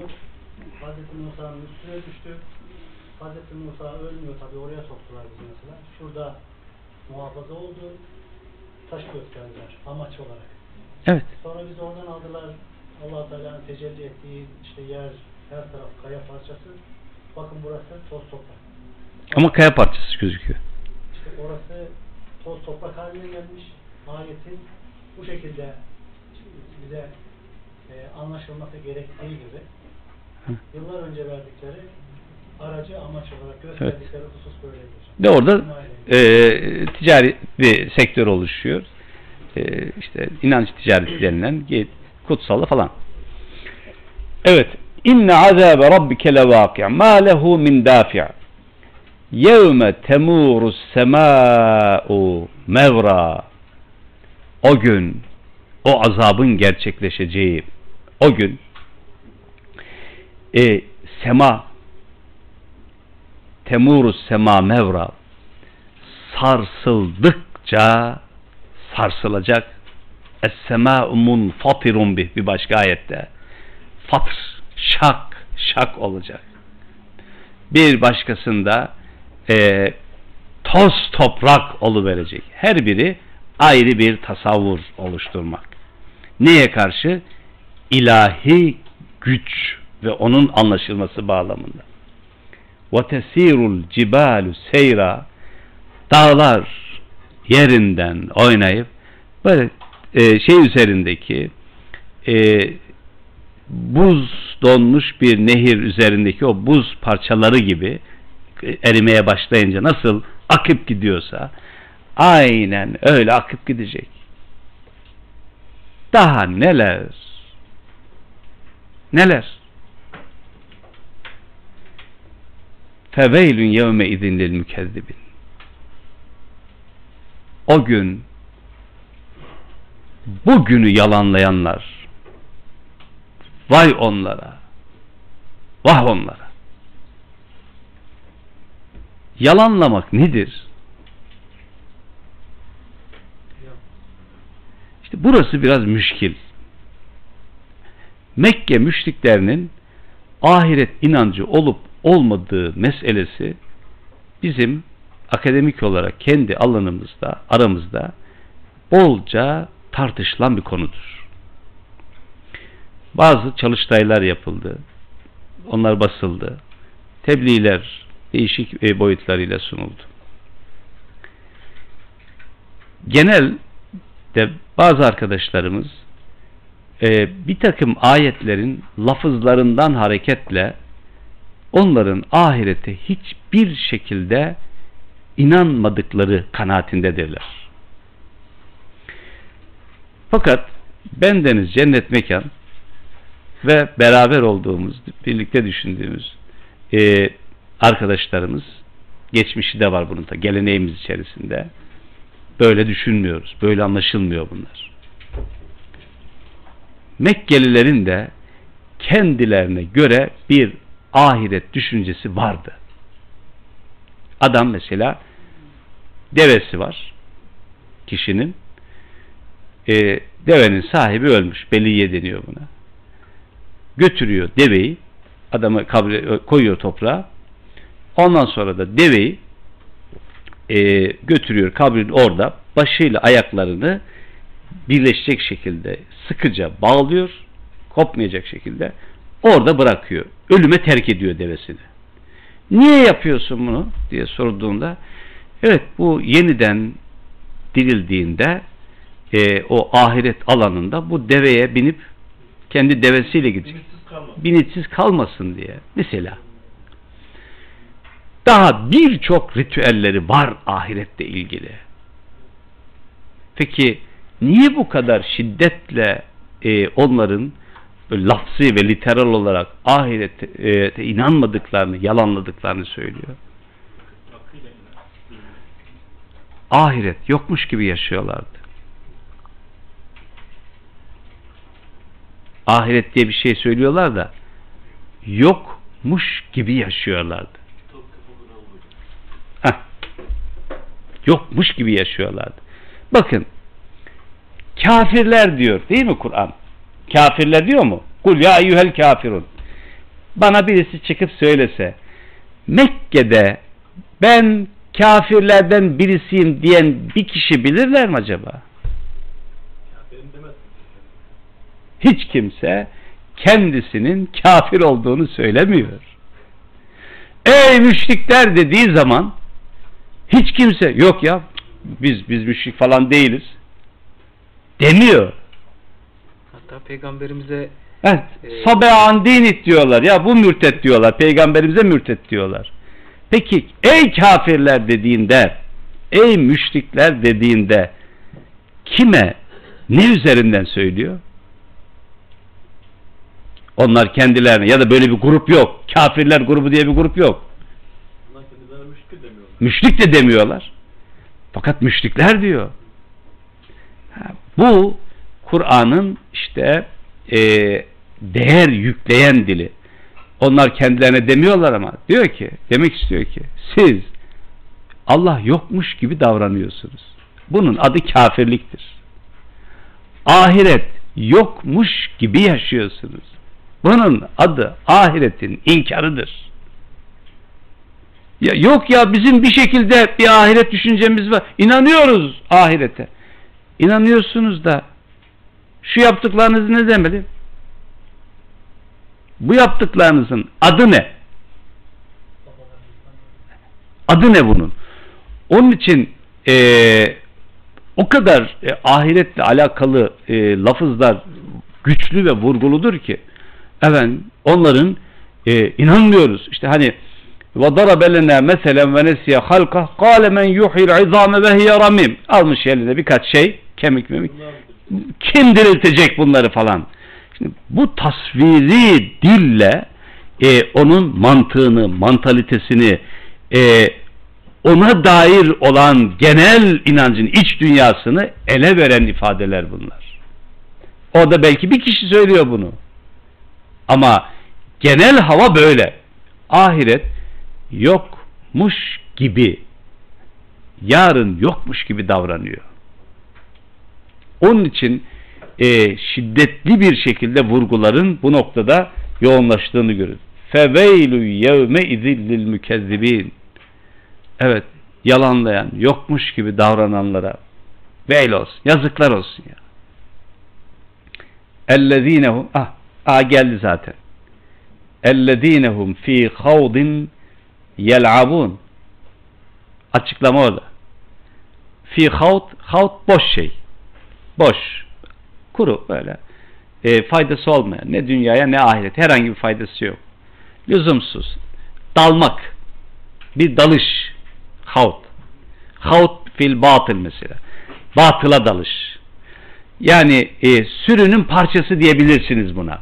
Hazreti Musa'nın üstüne düştü. Hazreti Musa ölmüyor tabi oraya soktular bizi mesela. Şurada muhafaza oldu. Taş gösterdiler amaç olarak. Evet. Sonra biz oradan aldılar allah Teala'nın tecelli ettiği işte yer her taraf kaya parçası. Bakın burası toz toprak. Ama kaya parçası gözüküyor. İşte orası toz toprak haline gelmiş. Ayetin bu şekilde bize e, anlaşılması gerektiği gibi yıllar önce verdikleri aracı amaç olarak gösterdikleri husus böyleydi. De orada e, ticari bir sektör oluşuyor. E, işte inanç ticareti denilen kutsalı falan. Evet. İnne azabe rabbike levâki' mâ lehu min dâfi' yevme temûrus semâ'u mevra o gün o azabın gerçekleşeceği o gün e, sema temurus sema mevra sarsıldıkça sarsılacak. Es-semâ'u munfatirun bih bir başka ayette. Fatır şak şak olacak. Bir başkasında e, toz toprak oluverecek. Her biri ayrı bir tasavvur oluşturmak. Neye karşı ilahi güç ve onun anlaşılması bağlamında وَتَس۪يرُ الْجِبَالُ seyra Dağlar yerinden oynayıp böyle e, şey üzerindeki e, buz donmuş bir nehir üzerindeki o buz parçaları gibi e, erimeye başlayınca nasıl akıp gidiyorsa aynen öyle akıp gidecek. Daha neler? Neler? feveylün yevme izin lil mükezzibin. O gün bugünü yalanlayanlar vay onlara vah onlara yalanlamak nedir? İşte burası biraz müşkil. Mekke müşriklerinin ahiret inancı olup olmadığı meselesi bizim akademik olarak kendi alanımızda, aramızda bolca tartışılan bir konudur. Bazı çalıştaylar yapıldı. Onlar basıldı. Tebliğler değişik e, boyutlarıyla sunuldu. Genel de bazı arkadaşlarımız e, bir takım ayetlerin lafızlarından hareketle onların ahirete hiçbir şekilde inanmadıkları kanaatindedirler. Fakat bendeniz cennet mekan ve beraber olduğumuz, birlikte düşündüğümüz e, arkadaşlarımız geçmişi de var bunun da geleneğimiz içerisinde. Böyle düşünmüyoruz. Böyle anlaşılmıyor bunlar. Mekkelilerin de kendilerine göre bir ahiret düşüncesi vardı. Adam mesela devesi var kişinin e, devenin sahibi ölmüş. Beliye deniyor buna. Götürüyor deveyi adamı kabre koyuyor toprağa. Ondan sonra da deveyi e, götürüyor kabrin orada başıyla ayaklarını birleşecek şekilde sıkıca bağlıyor kopmayacak şekilde orada bırakıyor. Ölüme terk ediyor devesini. Niye yapıyorsun bunu diye sorduğunda evet bu yeniden dirildiğinde e, o ahiret alanında bu deveye binip kendi devesiyle gidecek. Binitsiz kalma. Binitsiz kalmasın diye. Mesela daha birçok ritüelleri var ahirette ilgili. Peki niye bu kadar şiddetle e, onların lafzi ve literal olarak ahirete e, inanmadıklarını, yalanladıklarını söylüyor? Ahiret yokmuş gibi yaşıyorlardı. Ahiret diye bir şey söylüyorlar da yokmuş gibi yaşıyorlardı. Heh. Yokmuş gibi yaşıyorlardı. Bakın kafirler diyor değil mi Kur'an? Kafirler diyor mu? Kul ya eyyuhel kafirun. Bana birisi çıkıp söylese Mekke'de ben kafirlerden birisiyim diyen bir kişi bilirler mi acaba? Hiç kimse kendisinin kafir olduğunu söylemiyor. Ey müşrikler dediği zaman hiç kimse yok ya biz biz müşrik falan değiliz demiyor. Hatta peygamberimize Evet, Ee, Sabe'an dinit diyorlar. Ya bu mürtet diyorlar. Peygamberimize mürtet diyorlar. Peki ey kafirler dediğinde, ey müşrikler dediğinde kime, ne üzerinden söylüyor? Onlar kendilerine ya da böyle bir grup yok. Kafirler grubu diye bir grup yok. Müşrik de demiyorlar. Fakat müşrikler diyor. Bu Kur'an'ın işte e, değer yükleyen dili. Onlar kendilerine demiyorlar ama diyor ki, demek istiyor ki siz Allah yokmuş gibi davranıyorsunuz. Bunun adı kafirliktir. Ahiret yokmuş gibi yaşıyorsunuz. Bunun adı ahiretin inkarıdır. Ya yok ya bizim bir şekilde bir ahiret düşüncemiz var. İnanıyoruz ahirete. İnanıyorsunuz da şu yaptıklarınız ne demeli? Bu yaptıklarınızın adı ne? Adı ne bunun? Onun için e, o kadar e, ahiretle alakalı e, lafızlar güçlü ve vurguludur ki efendim onların e, inanmıyoruz. İşte hani ve darabelena meselen ve nesiye halka kâle men yuhil izame ve hiye ramim almış eline birkaç şey kemik memik. Kim diriltecek bunları falan? Şimdi bu tasviri dille e, onun mantığını, mantalitesini, e, ona dair olan genel inancın iç dünyasını ele veren ifadeler bunlar. Orada belki bir kişi söylüyor bunu. Ama genel hava böyle. Ahiret yokmuş gibi yarın yokmuş gibi davranıyor. Onun için e, şiddetli bir şekilde vurguların bu noktada yoğunlaştığını görürüz. Feveylü yevme izillil mükezzibin. Evet, yalanlayan, yokmuş gibi davrananlara veil olsun, yazıklar olsun ya. Ellezinehum, ah, ah geldi zaten. Ellezinehum fi havdin yel'abun. Açıklama orada. Fi havd, havd boş şey. Boş. Kuru böyle. e, faydası olmayan ne dünyaya ne ahiret herhangi bir faydası yok. Lüzumsuz. Dalmak. Bir dalış. Havt. Havt fil batıl mesela. Batıla dalış. Yani e, sürünün parçası diyebilirsiniz buna.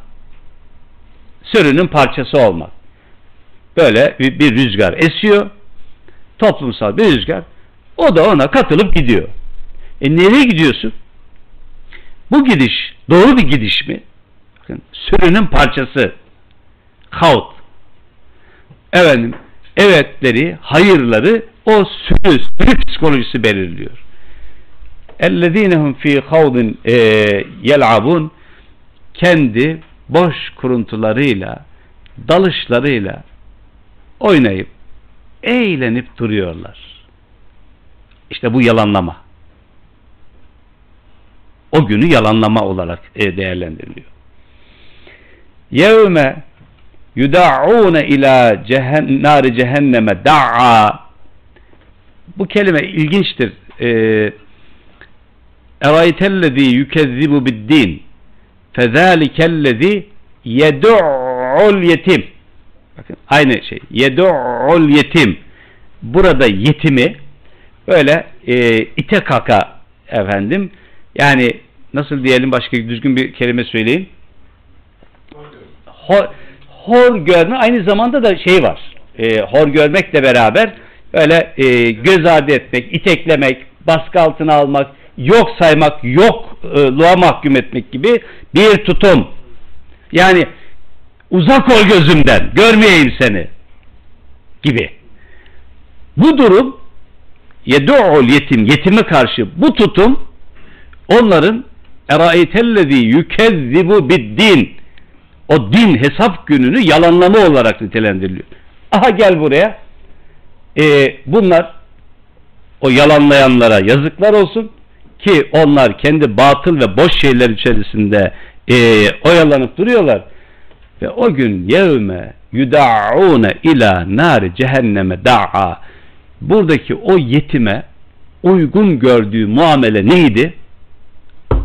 Sürünün parçası olmak. Böyle bir, bir rüzgar esiyor. Toplumsal bir rüzgar. O da ona katılıp gidiyor. E nereye gidiyorsun? Bu gidiş doğru bir gidiş mi? Bakın, sürünün parçası. Havt. Efendim, evetleri, hayırları o sürü, sürü psikolojisi belirliyor. اَلَّذ۪ينَهُمْ ف۪ي خَوْضٍ yel'abun kendi boş kuruntularıyla, dalışlarıyla oynayıp, eğlenip duruyorlar. İşte bu yalanlama. O günü yalanlama olarak e, değerlendiriliyor. Yevme yuda'une ila cehen, nari cehenneme da'a bu kelime ilginçtir. Eee Eraytellezî yükezzibu biddin fezâlikellezî yed'ul yetim bakın aynı şey yed'ul yetim burada yetimi böyle e, ite kaka efendim yani nasıl diyelim başka düzgün bir kelime söyleyin hor, hor görme aynı zamanda da şey var e, hor görmekle beraber böyle e, göz ardı etmek iteklemek baskı altına almak yok saymak, yokluğa mahkum etmek gibi bir tutum. Yani uzak ol gözümden, görmeyeyim seni gibi. Bu durum yedu'ul yetim, yetime karşı bu tutum onların eraitellezi yükezzibu biddin o din hesap gününü yalanlama olarak nitelendiriliyor. Aha gel buraya. Ee, bunlar o yalanlayanlara yazıklar olsun ki onlar kendi batıl ve boş şeyler içerisinde e, oyalanıp duruyorlar ve o gün yevme yuda'une ila nari cehenneme da'a buradaki o yetime uygun gördüğü muamele neydi?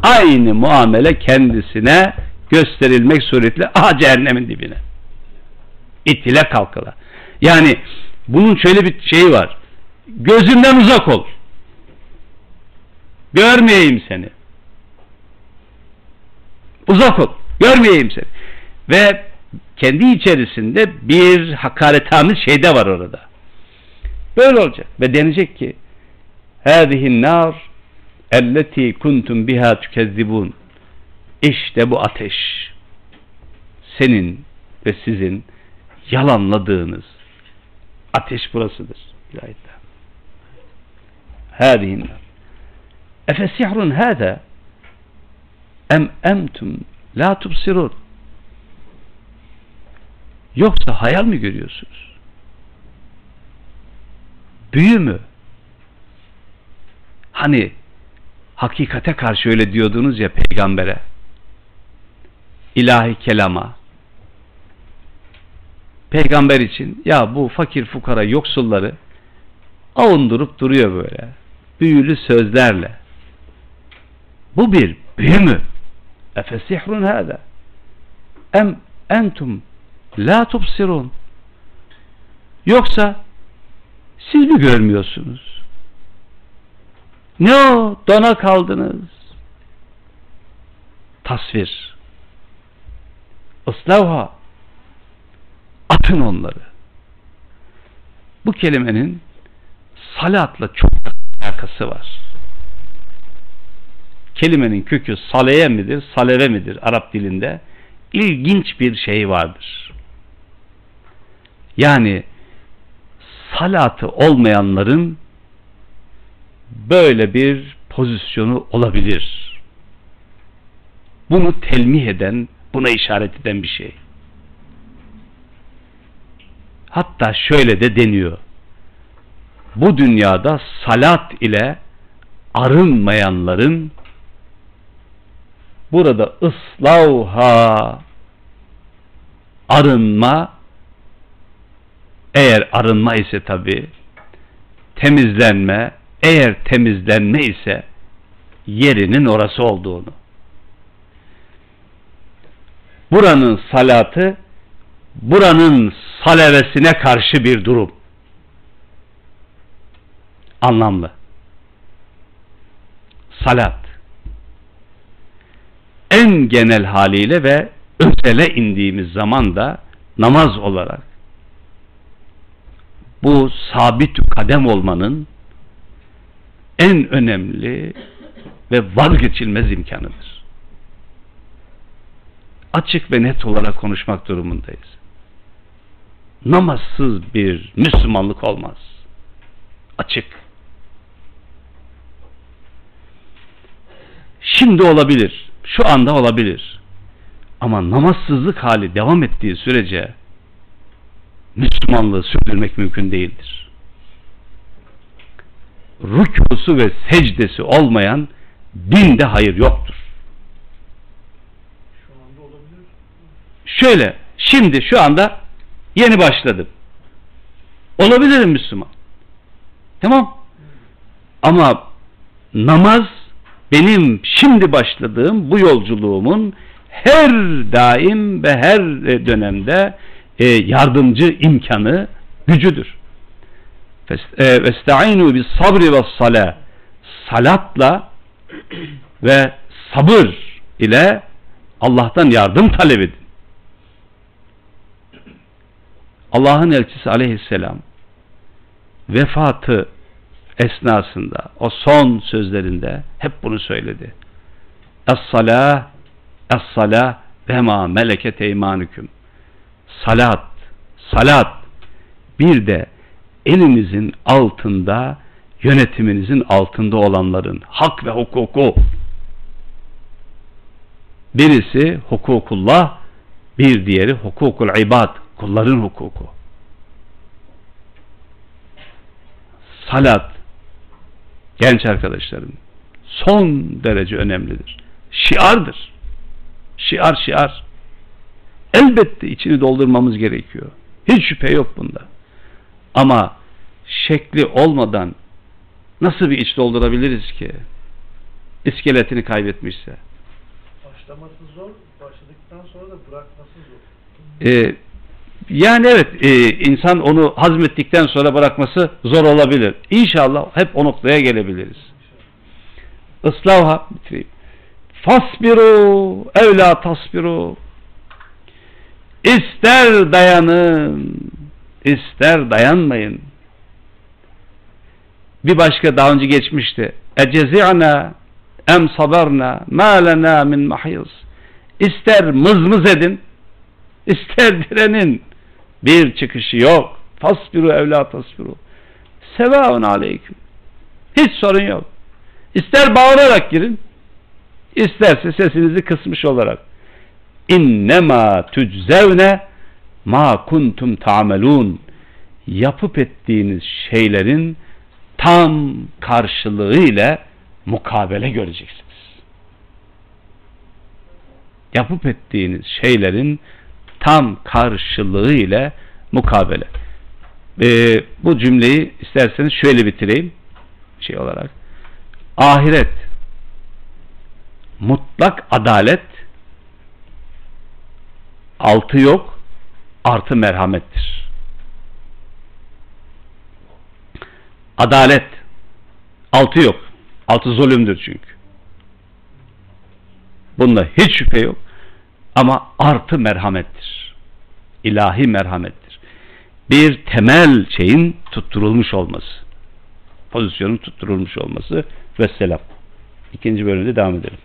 Aynı muamele kendisine gösterilmek suretiyle aha cehennemin dibine. İtile kalkıla. Yani bunun şöyle bir şeyi var. Gözümden uzak ol. Görmeyeyim seni. Uzak ol. Görmeyeyim seni. Ve kendi içerisinde bir hakaretamiz şey de var orada. Böyle olacak. Ve denecek ki هَذِهِ nar elleti kuntum biha tükezzibun. İşte bu ateş. Senin ve sizin yalanladığınız ateş burasıdır. Bir ayette. Hâdihin. Efe sihrun hâde em emtum la tubsirun. Yoksa hayal mi görüyorsunuz? Büyü mü? Hani hakikate karşı öyle diyordunuz ya peygambere. ilahi kelama. Peygamber için ya bu fakir fukara yoksulları avundurup duruyor böyle. Büyülü sözlerle. Bu bir büyü mü? Efesihrun hâdâ. Em entum la tubsirun. Yoksa siz mi görmüyorsunuz? Ne o? Dona kaldınız. Tasvir. Islavha. Atın onları. Bu kelimenin salatla çok alakası var kelimenin kökü saleye midir, saleve midir Arap dilinde? İlginç bir şey vardır. Yani salatı olmayanların böyle bir pozisyonu olabilir. Bunu telmih eden, buna işaret eden bir şey. Hatta şöyle de deniyor. Bu dünyada salat ile arınmayanların burada ıslavha arınma eğer arınma ise tabi temizlenme eğer temizlenme ise yerinin orası olduğunu buranın salatı buranın salavesine karşı bir durum. Anlamlı. Salat. En genel haliyle ve özele indiğimiz zaman da namaz olarak bu sabit kadem olmanın en önemli ve vazgeçilmez imkanıdır. Açık ve net olarak konuşmak durumundayız. Namazsız bir Müslümanlık olmaz. Açık. Şimdi olabilir. Şu anda olabilir. Ama namazsızlık hali devam ettiği sürece Müslümanlığı sürdürmek mümkün değildir. Rükusu ve secdesi olmayan dinde hayır yoktur. Şöyle, şimdi şu anda yeni başladım. Olabilirim Müslüman. Tamam. Ama namaz benim şimdi başladığım bu yolculuğumun her daim ve her dönemde e, yardımcı imkanı gücüdür. Vestainu bis sabri ve sala salatla ve sabır ile Allah'tan yardım talep edin. Allah'ın elçisi aleyhisselam vefatı esnasında o son sözlerinde hep bunu söyledi. Es-salah Es-salah ve ma meleket eymanüküm. Salat, salat. Bir de elinizin altında, yönetiminizin altında olanların hak ve hukuku. Birisi hukukullah, bir diğeri hukukul ibad, kulların hukuku. Salat, genç arkadaşlarım, son derece önemlidir. Şiardır. Şiar şiar. Elbette içini doldurmamız gerekiyor. Hiç şüphe yok bunda. Ama şekli olmadan nasıl bir iç doldurabiliriz ki? İskeletini kaybetmişse. Başlaması zor, başladıktan sonra da bırakması zor. Ee, yani evet e, insan onu hazmettikten sonra bırakması zor olabilir. İnşallah hep o noktaya gelebiliriz. Islavha bitireyim. Fasbiru evla tasbiru İster dayanın ister dayanmayın. Bir başka daha önce geçmişti. Ecezi'na em sabarna ma lena min mahiz. İster mızmız edin ister direnin bir çıkışı yok. Fasbiru evla tasbiru. Sevaun aleyküm. Hiç sorun yok. İster bağırarak girin İsterse sesinizi kısmış olarak innema tüczevne ma kuntum ta'melun yapıp ettiğiniz şeylerin tam karşılığı ile mukabele göreceksiniz. Yapıp ettiğiniz şeylerin tam karşılığı ile mukabele. Ee, bu cümleyi isterseniz şöyle bitireyim şey olarak. Ahiret mutlak adalet altı yok artı merhamettir. Adalet altı yok. Altı zulümdür çünkü. Bunda hiç şüphe yok. Ama artı merhamettir. İlahi merhamettir. Bir temel şeyin tutturulmuş olması. Pozisyonun tutturulmuş olması ve selam. İkinci bölümde devam edelim.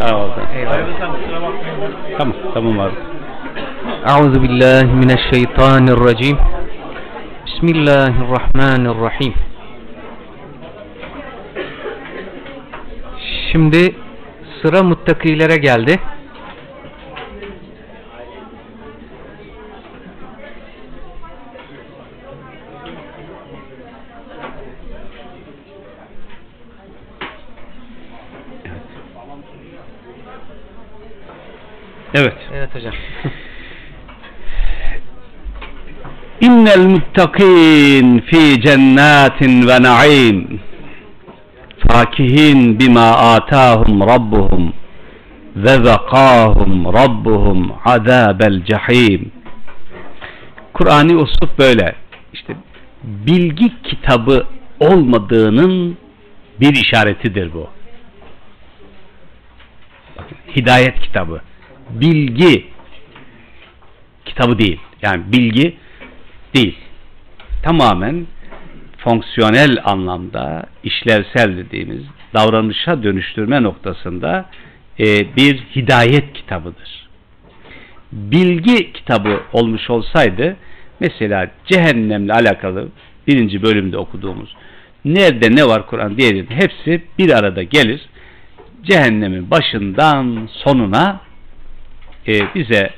Sağ olun. Hayırlı sen kusura bakmayın. Tamam. Tamam abi. أعوذ بالله من الشيطان الرجيم بسم الله الرحمن الرحيم Şimdi sıra muttakilere geldi. Evet. Evet hocam. İnnel muttakin fi cennatin ve naim. Fakihin bima atahum rabbuhum ve zekahum rabbuhum azabel cehim. Kur'an'ı usluk böyle. İşte bilgi kitabı olmadığının bir işaretidir bu. Hidayet kitabı bilgi kitabı değil yani bilgi değil. Tamamen fonksiyonel anlamda işlevsel dediğimiz davranışa dönüştürme noktasında e, bir hidayet kitabıdır. Bilgi kitabı olmuş olsaydı mesela cehennemle alakalı birinci bölümde okuduğumuz nerede ne var Kur'an diye hepsi bir arada gelir. Cehennemin başından sonuna e, bize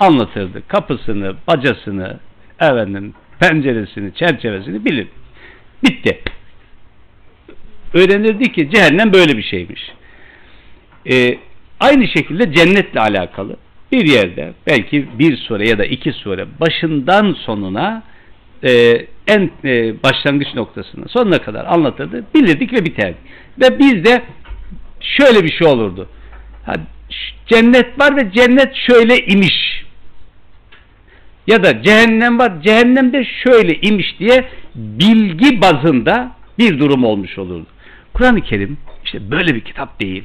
anlatırdı. Kapısını, bacasını, efendim penceresini, çerçevesini bilir. Bitti. Öğrenirdi ki cehennem böyle bir şeymiş. Ee, aynı şekilde cennetle alakalı bir yerde belki bir sure ya da iki sure başından sonuna e, en e, başlangıç noktasına sonuna kadar anlatırdı. Bilirdik ve biterdi. Ve bizde şöyle bir şey olurdu. Ha, cennet var ve cennet şöyle imiş ya da cehennem var cehennemde şöyle imiş diye bilgi bazında bir durum olmuş olurdu. Kur'an-ı Kerim işte böyle bir kitap değil.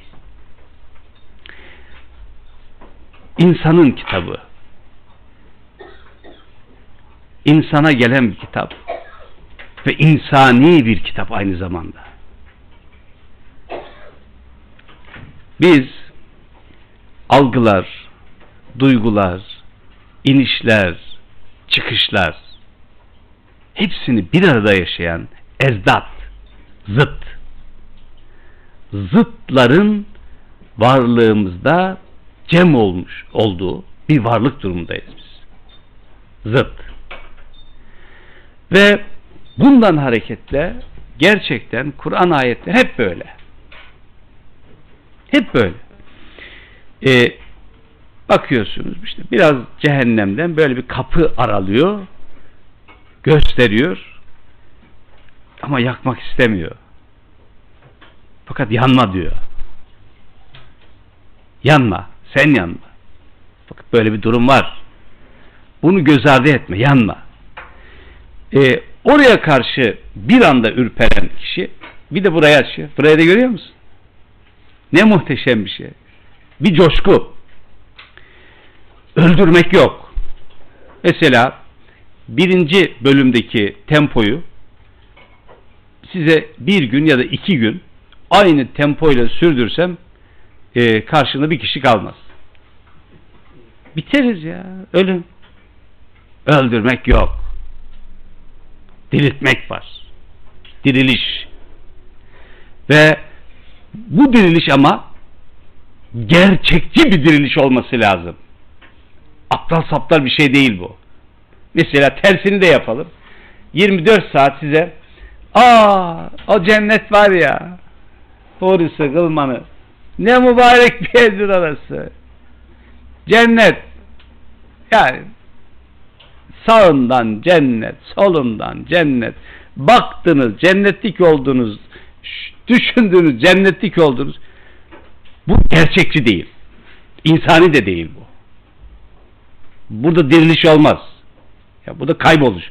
İnsanın kitabı. İnsana gelen bir kitap. Ve insani bir kitap aynı zamanda. Biz algılar, duygular, inişler, çıkışlar hepsini bir arada yaşayan ezdat, zıt zıtların varlığımızda cem olmuş olduğu bir varlık durumundayız biz. Zıt. Ve bundan hareketle gerçekten Kur'an ayetleri hep böyle. Hep böyle. Ee, bakıyorsunuz işte biraz cehennemden böyle bir kapı aralıyor gösteriyor ama yakmak istemiyor. Fakat yanma diyor. Yanma sen yanma. Fakat böyle bir durum var. Bunu göz ardı etme yanma. Ee, oraya karşı bir anda ürperen kişi bir de buraya açıyor. Burayı da görüyor musun? Ne muhteşem bir şey bir coşku öldürmek yok. Mesela birinci bölümdeki tempoyu size bir gün ya da iki gün aynı tempoyla sürdürsem e, karşında bir kişi kalmaz. Biteriz ya. Ölüm. Öldürmek yok. Diriltmek var. Diriliş. Ve bu diriliş ama gerçekçi bir diriliş olması lazım aptal saptal bir şey değil bu. Mesela tersini de yapalım. 24 saat size aa o cennet var ya Horisi kılmanı ne mübarek bir yerdir orası. Cennet yani sağından cennet, solundan cennet. Baktınız, cennetlik oldunuz, düşündünüz, cennetlik oldunuz. Bu gerçekçi değil. İnsani de değil bu. Burada diriliş olmaz. Ya burada kayboluş.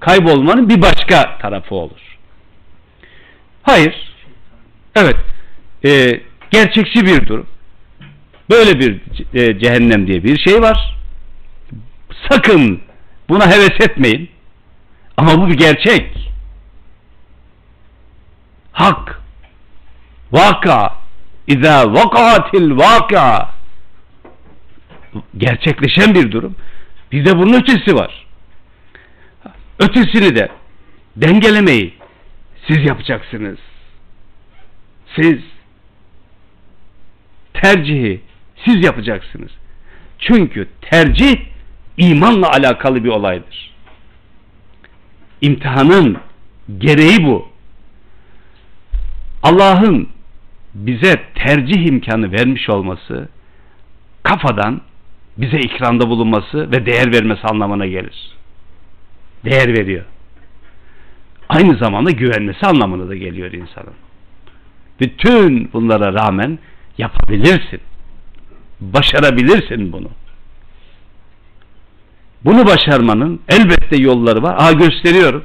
Kaybolmanın bir başka tarafı olur. Hayır. Evet. E, gerçekçi bir durum. Böyle bir e, cehennem diye bir şey var. Sakın buna heves etmeyin. Ama bu bir gerçek. Hak. Vaka. İza vakatil vakia gerçekleşen bir durum. Bir de bunun ötesi var. Ötesini de dengelemeyi siz yapacaksınız. Siz tercihi siz yapacaksınız. Çünkü tercih imanla alakalı bir olaydır. İmtihanın gereği bu. Allah'ın bize tercih imkanı vermiş olması kafadan bize ikramda bulunması ve değer vermesi anlamına gelir. Değer veriyor. Aynı zamanda güvenmesi anlamına da geliyor insanın. Bütün bunlara rağmen yapabilirsin. Başarabilirsin bunu. Bunu başarmanın elbette yolları var. Aa gösteriyorum.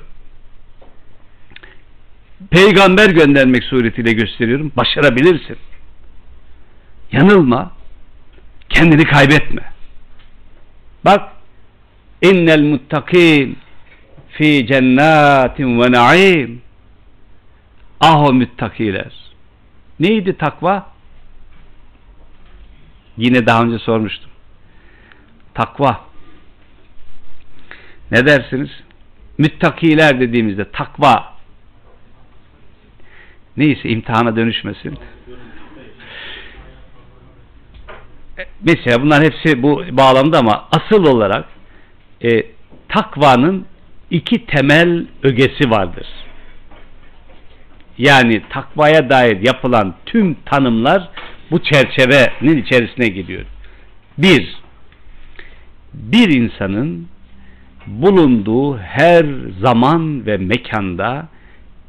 Peygamber göndermek suretiyle gösteriyorum. Başarabilirsin. Yanılma. Kendini kaybetme. Bak innel muttakin fi cennatin ve naim ah o müttakiler neydi takva yine daha önce sormuştum takva ne dersiniz müttakiler dediğimizde takva neyse imtihana dönüşmesin mesela bunlar hepsi bu bağlamda ama asıl olarak e, takvanın iki temel ögesi vardır. Yani takvaya dair yapılan tüm tanımlar bu çerçevenin içerisine giriyor. Bir, bir insanın bulunduğu her zaman ve mekanda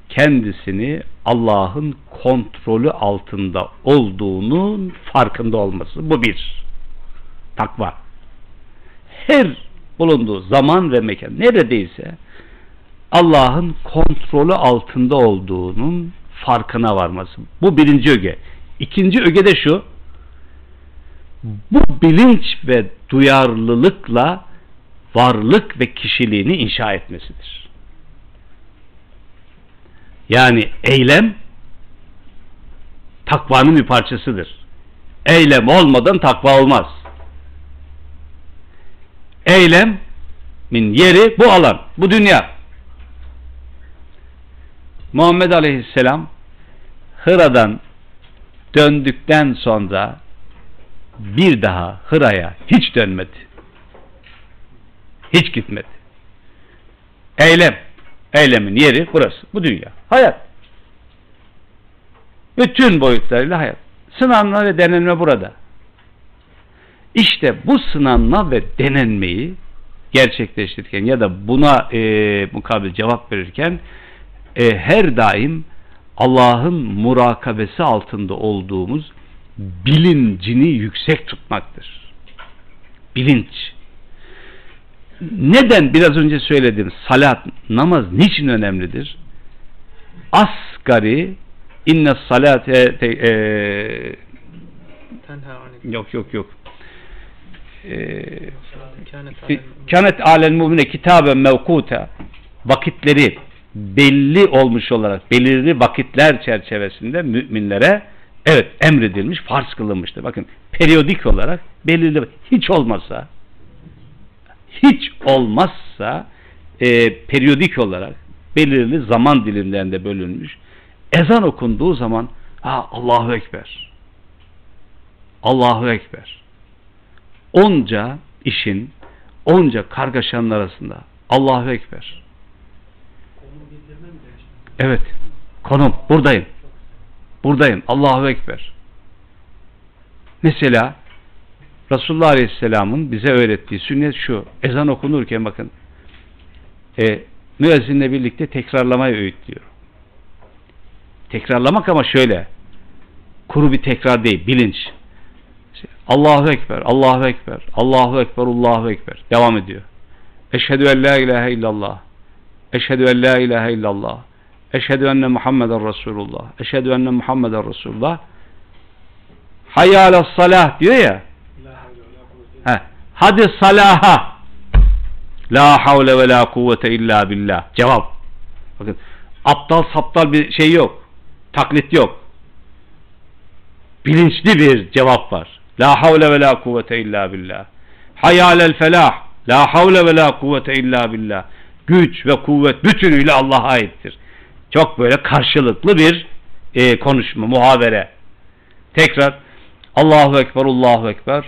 kendisini Allah'ın kontrolü altında olduğunun farkında olması. Bu bir. Takva. Her bulunduğu zaman ve mekan neredeyse Allah'ın kontrolü altında olduğunun farkına varması. Bu birinci öge. İkinci öge de şu. Bu bilinç ve duyarlılıkla varlık ve kişiliğini inşa etmesidir. Yani eylem takvanın bir parçasıdır. Eylem olmadan takva olmaz. Eylemin yeri bu alan, bu dünya. Muhammed Aleyhisselam Hıra'dan döndükten sonra bir daha Hıra'ya hiç dönmedi. Hiç gitmedi. Eylem. Eylemin yeri burası. Bu dünya. Hayat. Bütün boyutlarıyla hayat. Sınanma ve denenme burada. İşte bu sınanma ve denenmeyi gerçekleştirirken ya da buna e, mukabil cevap verirken e, her daim Allah'ın murakabesi altında olduğumuz bilincini yüksek tutmaktır. Bilinç. Neden biraz önce söyledim salat, namaz niçin önemlidir? Asgari inne salate e, yok yok yok kanet alen mümine kitaben mevkuta vakitleri belli olmuş olarak belirli vakitler çerçevesinde müminlere evet emredilmiş, farz kılınmıştır. Bakın periyodik olarak belirli hiç olmazsa hiç olmazsa e, periyodik olarak belirli zaman dilimlerinde bölünmüş. Ezan okunduğu zaman ha, Allahu Ekber. Allahu Ekber. Onca işin, onca kargaşanın arasında Allahu Ekber. Evet. Konum. Buradayım. Buradayım. Allahu Ekber. Mesela Resulullah Aleyhisselam'ın bize öğrettiği sünnet şu. Ezan okunurken bakın e, müezzinle birlikte tekrarlamayı öğütlüyor. Tekrarlamak ama şöyle kuru bir tekrar değil. Bilinç. Allahu Ekber, Allahu Ekber, Allahu Ekber, Allahu Ekber. Devam ediyor. Eşhedü en la ilahe illallah. Eşhedü en la ilahe illallah. Eşhedü enne Muhammeden Resulullah. Eşhedü enne Muhammeden Resulullah. Hayya ala salah diyor ya. He. Hadi salaha. La havle ve la kuvvete illa billah. Cevap. Bakın aptal saptal bir şey yok. Taklit yok. bilinçli bir cevap var. La havle ve la kuvvete illa billah. Hayalel felah. La havle ve la kuvvete illa billah. Güç ve kuvvet bütünüyle Allah'a aittir. Çok böyle karşılıklı bir e, konuşma, muhabere. Tekrar Allahu Ekber, Allahu Ekber.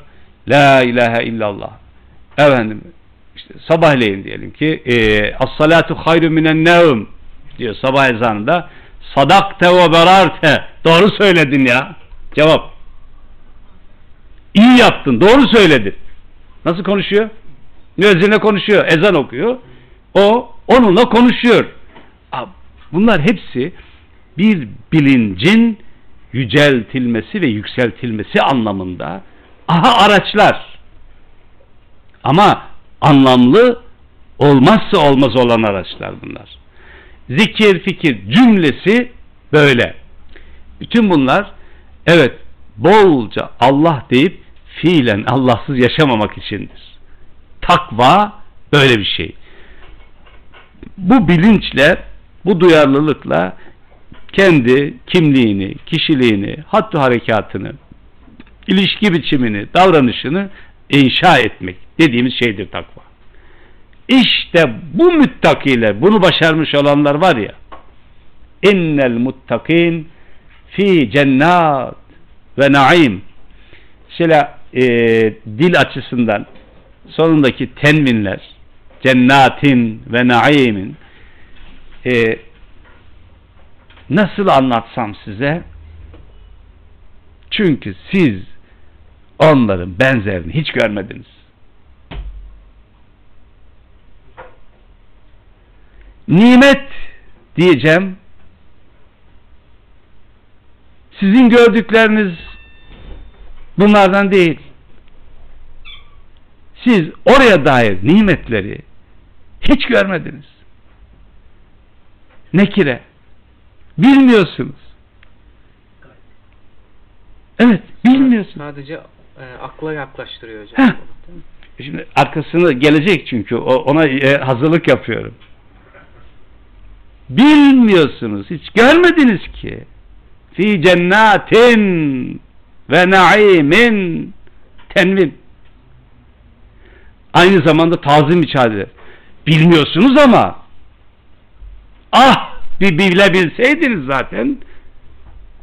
La ilahe illallah. Efendim işte sabahleyin diyelim ki e, as-salatu hayrun minen nevm diyor sabah ezanında. Sadakte ve berarte. Doğru söyledin ya. Cevap. İyi yaptın doğru söyledin. Nasıl konuşuyor? Müezzinle konuşuyor ezan okuyor. O onunla konuşuyor. Bunlar hepsi bir bilincin yüceltilmesi ve yükseltilmesi anlamında aha araçlar ama anlamlı olmazsa olmaz olan araçlar bunlar. Zikir, fikir cümlesi böyle. Bütün bunlar evet bolca Allah deyip fiilen Allahsız yaşamamak içindir. Takva böyle bir şey. Bu bilinçle, bu duyarlılıkla kendi kimliğini, kişiliğini, hatta harekatını, ilişki biçimini, davranışını inşa etmek dediğimiz şeydir takva. İşte bu müttakiler, bunu başarmış olanlar var ya, innel muttakin fi cennat ve naim. Şöyle e, dil açısından sonundaki tenminler, cennatin ve naimin e, nasıl anlatsam size çünkü siz onların benzerini hiç görmediniz. Nimet diyeceğim. Sizin gördükleriniz bunlardan değil. Siz oraya dair nimetleri hiç görmediniz. Nekire. Bilmiyorsunuz. Evet, bilmiyorsunuz. Sadece e, akla yaklaştırıyor hocam. Heh. Şimdi arkasını gelecek çünkü ona e, hazırlık yapıyorum. Bilmiyorsunuz, hiç görmediniz ki. Fi cennatin ve naimin tenvin. Aynı zamanda tazim içade. Bilmiyorsunuz ama ah bir bilebilseydiniz zaten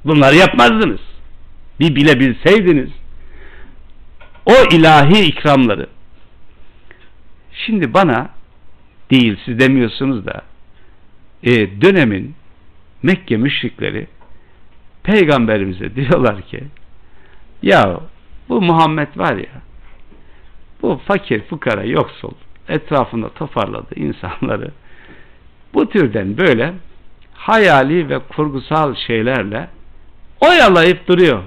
bunları yapmazdınız. Bir bilebilseydiniz o ilahi ikramları şimdi bana değil siz demiyorsunuz da e, dönemin Mekke müşrikleri peygamberimize diyorlar ki ya bu Muhammed var ya bu fakir fukara yoksul etrafında toparladı insanları bu türden böyle hayali ve kurgusal şeylerle oyalayıp duruyor.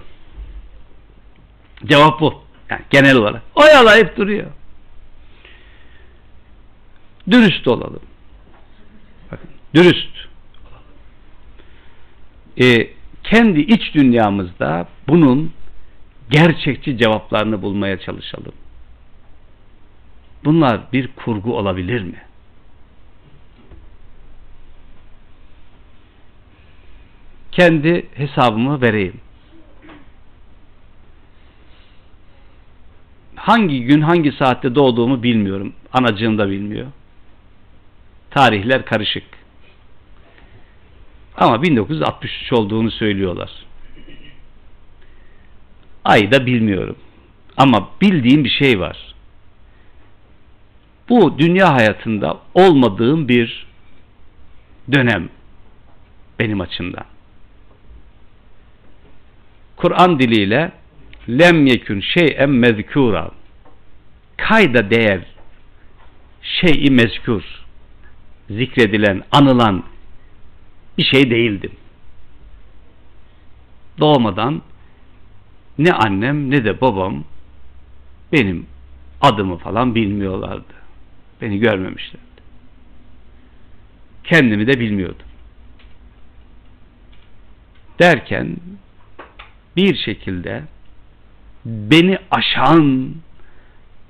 Cevap bu. Yani genel olarak. Oyalayıp duruyor. Dürüst olalım. Bakın, dürüst e, kendi iç dünyamızda bunun gerçekçi cevaplarını bulmaya çalışalım. Bunlar bir kurgu olabilir mi? Kendi hesabımı vereyim. Hangi gün hangi saatte doğduğumu bilmiyorum. Anacığım da bilmiyor. Tarihler karışık. Ama 1963 olduğunu söylüyorlar. Ayı da bilmiyorum. Ama bildiğim bir şey var. Bu dünya hayatında olmadığım bir dönem benim açımdan. Kur'an diliyle lem yekün şey'en mezkura kayda değer şeyi mezkur zikredilen, anılan bir şey değildim. Doğmadan ne annem ne de babam benim adımı falan bilmiyorlardı. Beni görmemişlerdi. Kendimi de bilmiyordum. Derken bir şekilde beni aşan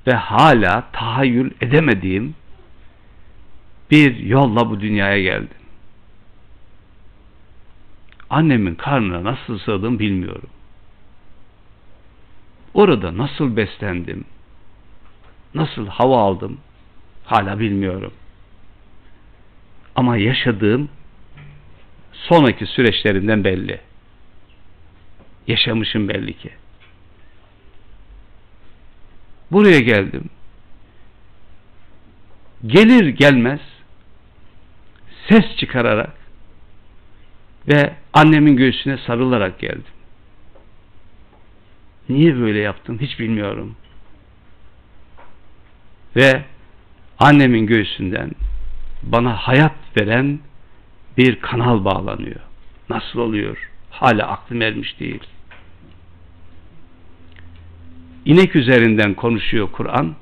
ve hala tahayyül edemediğim bir yolla bu dünyaya geldim. Annemin karnına nasıl sığdım bilmiyorum. orada nasıl beslendim, nasıl hava aldım hala bilmiyorum. Ama yaşadığım sonraki süreçlerinden belli. Yaşamışım belli ki. Buraya geldim. Gelir gelmez ses çıkararak ve annemin göğsüne sarılarak geldim. Niye böyle yaptım hiç bilmiyorum. Ve annemin göğsünden bana hayat veren bir kanal bağlanıyor. Nasıl oluyor? Hala aklım ermiş değil. İnek üzerinden konuşuyor Kur'an.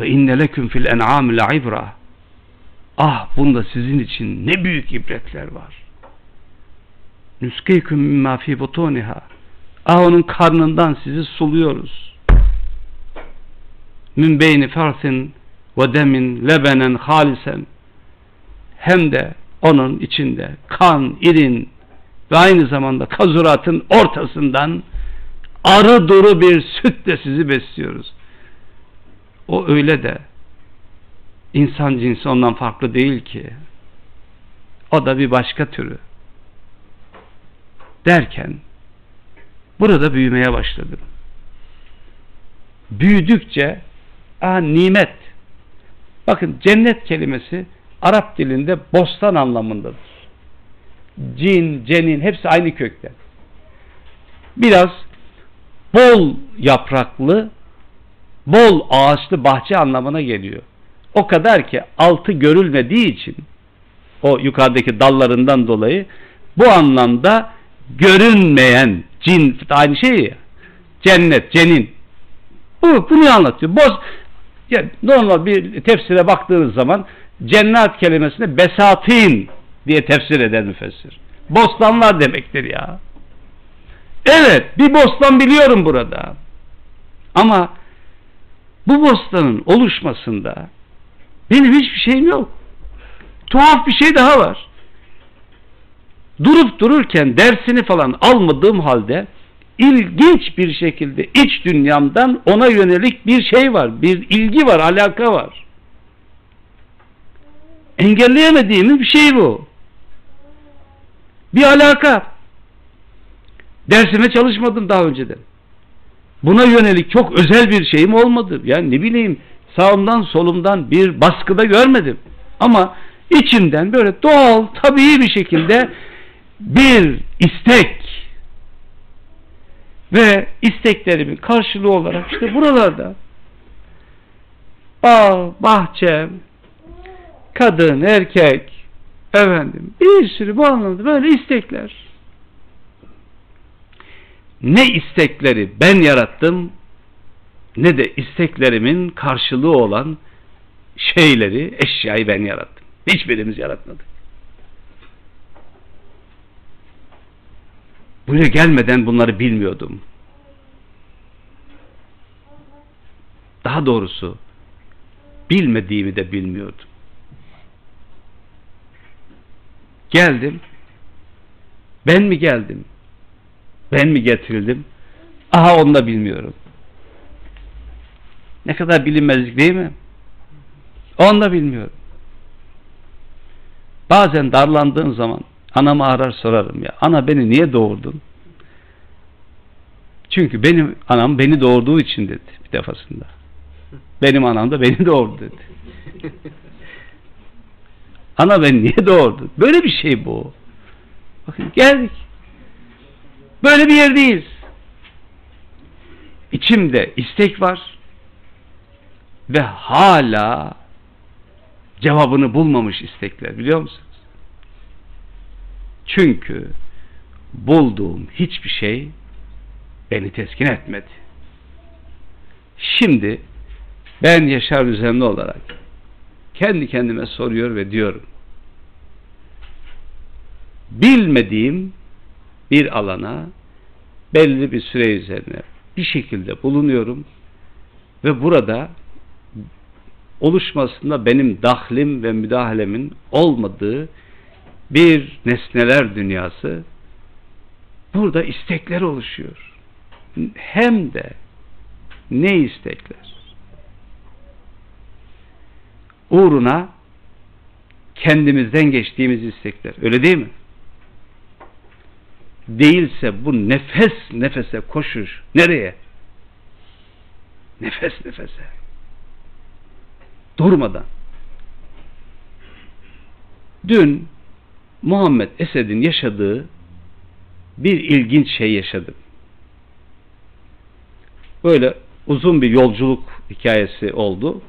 Ve inne leküm fil en'am la ibra. Ah bunda sizin için ne büyük ibretler var. Nüskeykum mimma fi butuniha. Ah onun karnından sizi suluyoruz. Min beyni fersin ve demin lebenen halisen. Hem de onun içinde kan, irin ve aynı zamanda kazuratın ortasından arı duru bir sütle sizi besliyoruz. O öyle de insan cinsi ondan farklı değil ki. O da bir başka türü. Derken burada büyümeye başladım. Büyüdükçe a, nimet. Bakın cennet kelimesi Arap dilinde bostan anlamındadır. Cin, cenin hepsi aynı kökten. Biraz bol yapraklı, bol ağaçlı bahçe anlamına geliyor. O kadar ki altı görülmediği için o yukarıdaki dallarından dolayı bu anlamda görünmeyen cin aynı şey ya. Cennet, cenin. Bu bunu anlatıyor. Boz yani normal bir tefsire baktığınız zaman cennet kelimesini besatin diye tefsir eder müfessir. Bostanlar demektir ya. Evet bir bostan biliyorum burada. Ama bu bostanın oluşmasında benim hiçbir şeyim yok. Tuhaf bir şey daha var. Durup dururken dersini falan almadığım halde ilginç bir şekilde iç dünyamdan ona yönelik bir şey var. Bir ilgi var, alaka var. Engelleyemediğimiz bir şey bu. Bir alaka. Dersime çalışmadım daha önceden. Buna yönelik çok özel bir şeyim olmadı. Yani ne bileyim sağımdan solumdan bir baskıda görmedim. Ama içimden böyle doğal, tabii bir şekilde bir istek ve isteklerimin karşılığı olarak işte buralarda bağ, bahçe, kadın, erkek, efendim bir sürü bu anlamda böyle istekler. Ne istekleri ben yarattım ne de isteklerimin karşılığı olan şeyleri, eşyayı ben yarattım. Hiçbirimiz yaratmadık. Buraya gelmeden bunları bilmiyordum. Daha doğrusu bilmediğimi de bilmiyordum. Geldim. Ben mi geldim? Ben mi getirildim? Aha onu da bilmiyorum. Ne kadar bilinmezlik değil mi? Onu da bilmiyorum. Bazen darlandığım zaman anamı arar sorarım ya. Ana beni niye doğurdun? Çünkü benim anam beni doğurduğu için dedi bir defasında. Benim anam da beni doğurdu dedi. Ana beni niye doğurdu? Böyle bir şey bu. Bakın geldik. Böyle bir yerdeyiz. İçimde istek var ve hala cevabını bulmamış istekler biliyor musunuz? Çünkü bulduğum hiçbir şey beni teskin etmedi. Şimdi ben Yaşar Düzenli olarak kendi kendime soruyor ve diyorum. Bilmediğim bir alana belli bir süre üzerine bir şekilde bulunuyorum ve burada oluşmasında benim dahlim ve müdahalemin olmadığı bir nesneler dünyası burada istekler oluşuyor. hem de ne istekler? Uğruna kendimizden geçtiğimiz istekler. Öyle değil mi? Değilse bu nefes nefese koşuş. Nereye? Nefes nefese. Durmadan. Dün Muhammed Esed'in yaşadığı bir ilginç şey yaşadım. Böyle uzun bir yolculuk hikayesi oldu.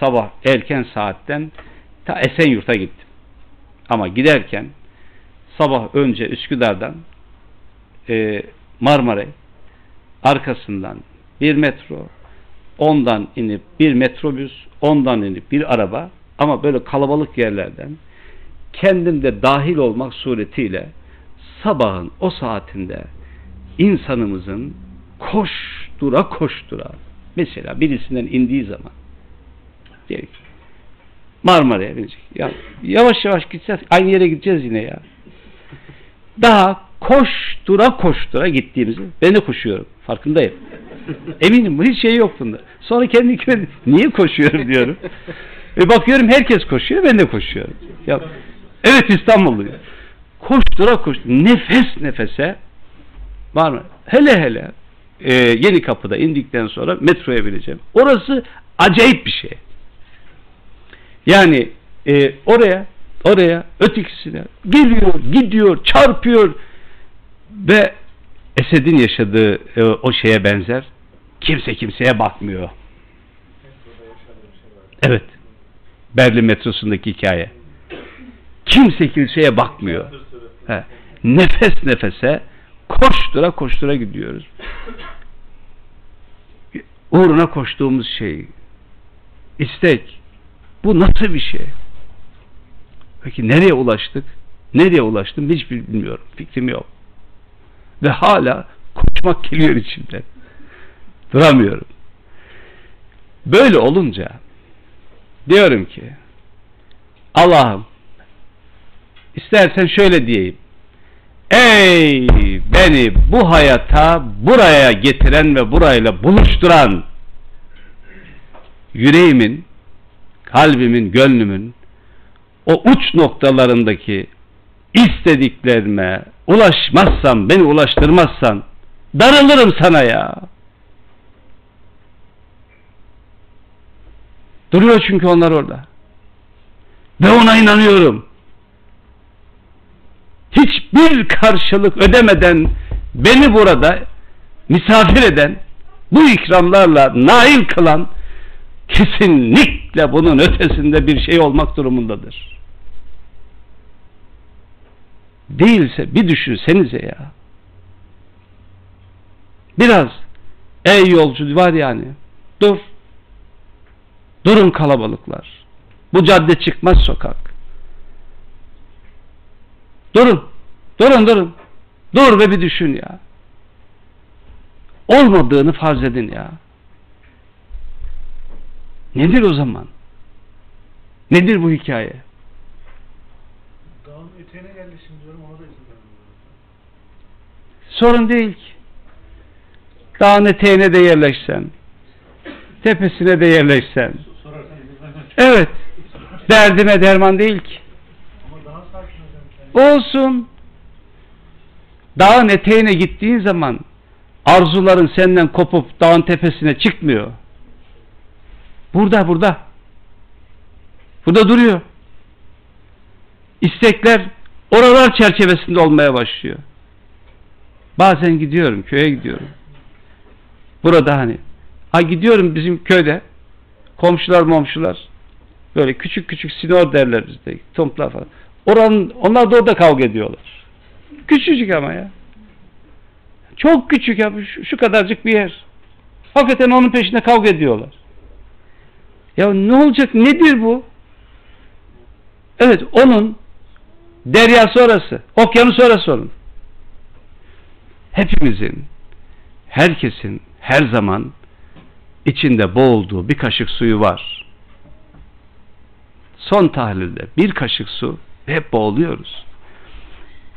Sabah erken saatten ta Esenyurt'a gittim. Ama giderken sabah önce Üsküdar'dan e, Marmaray arkasından bir metro ondan inip bir metrobüs ondan inip bir araba ama böyle kalabalık yerlerden kendim de dahil olmak suretiyle sabahın o saatinde insanımızın koştura koştura mesela birisinden indiği zaman diyelim ki Marmara'ya binecek. Ya, yavaş yavaş gideceğiz. Aynı yere gideceğiz yine ya. Daha koştura koştura gittiğimizi ben de koşuyorum. Farkındayım. Eminim hiç şey yok bunda. Sonra kendi kendime niye koşuyorum diyorum. Ve bakıyorum herkes koşuyor ben de koşuyorum. Ya, evet İstanbulluyum. Koştura koştura nefes nefese var mı? Hele hele e, yeni kapıda indikten sonra metroya bineceğim. Orası acayip bir şey. Yani e, oraya oraya ötekisine geliyor, gidiyor, çarpıyor ve Esed'in yaşadığı e, o şeye benzer. Kimse kimseye bakmıyor. Evet. Berlin metrosundaki hikaye. Kimse kimseye bakmıyor. He. Nefes nefese koştura koştura gidiyoruz. Uğruna koştuğumuz şey istek. Bu nasıl bir şey? Peki nereye ulaştık? Nereye ulaştım hiç bilmiyorum. Fikrim yok. Ve hala koşmak geliyor içimden. Duramıyorum. Böyle olunca diyorum ki Allah'ım istersen şöyle diyeyim. Ey beni bu hayata buraya getiren ve burayla buluşturan yüreğimin, kalbimin, gönlümün o uç noktalarındaki istediklerime ulaşmazsam, beni ulaştırmazsan darılırım sana ya. Duruyor çünkü onlar orada. Ve ona inanıyorum. Hiçbir karşılık ödemeden beni burada misafir eden, bu ikramlarla nail kılan kesinlikle bunun ötesinde bir şey olmak durumundadır. Değilse bir düşünsenize ya. Biraz ey yolcu var yani. Dur. Durun kalabalıklar. Bu cadde çıkmaz sokak. Durun. Durun durun. Dur ve bir düşün ya. Olmadığını farz edin ya. Nedir o zaman? Nedir bu hikaye? Dağın eteğine yerleşim diyorum ona da izin vermiyorum. Sorun değil ki. Dağın eteğine de yerleşsen, tepesine de yerleşsen. Evet, derdime derman değil ki. Olsun. Dağın eteğine gittiğin zaman arzuların senden kopup dağın tepesine çıkmıyor. Burada, burada. Burada duruyor. İstekler oralar çerçevesinde olmaya başlıyor. Bazen gidiyorum, köye gidiyorum. Burada hani. Ha gidiyorum bizim köyde. Komşular momşular. Böyle küçük küçük sinor derler bizde. Tomplar falan. Oranın, onlar da orada kavga ediyorlar. Küçücük ama ya. Çok küçük ya. Şu, şu kadarcık bir yer. Hakikaten onun peşinde kavga ediyorlar. Ya ne olacak? Nedir bu? Evet onun deryası orası. Okyanus orası onun. Hepimizin, herkesin her zaman içinde boğulduğu bir kaşık suyu var. Son tahlilde bir kaşık su ve hep boğuluyoruz.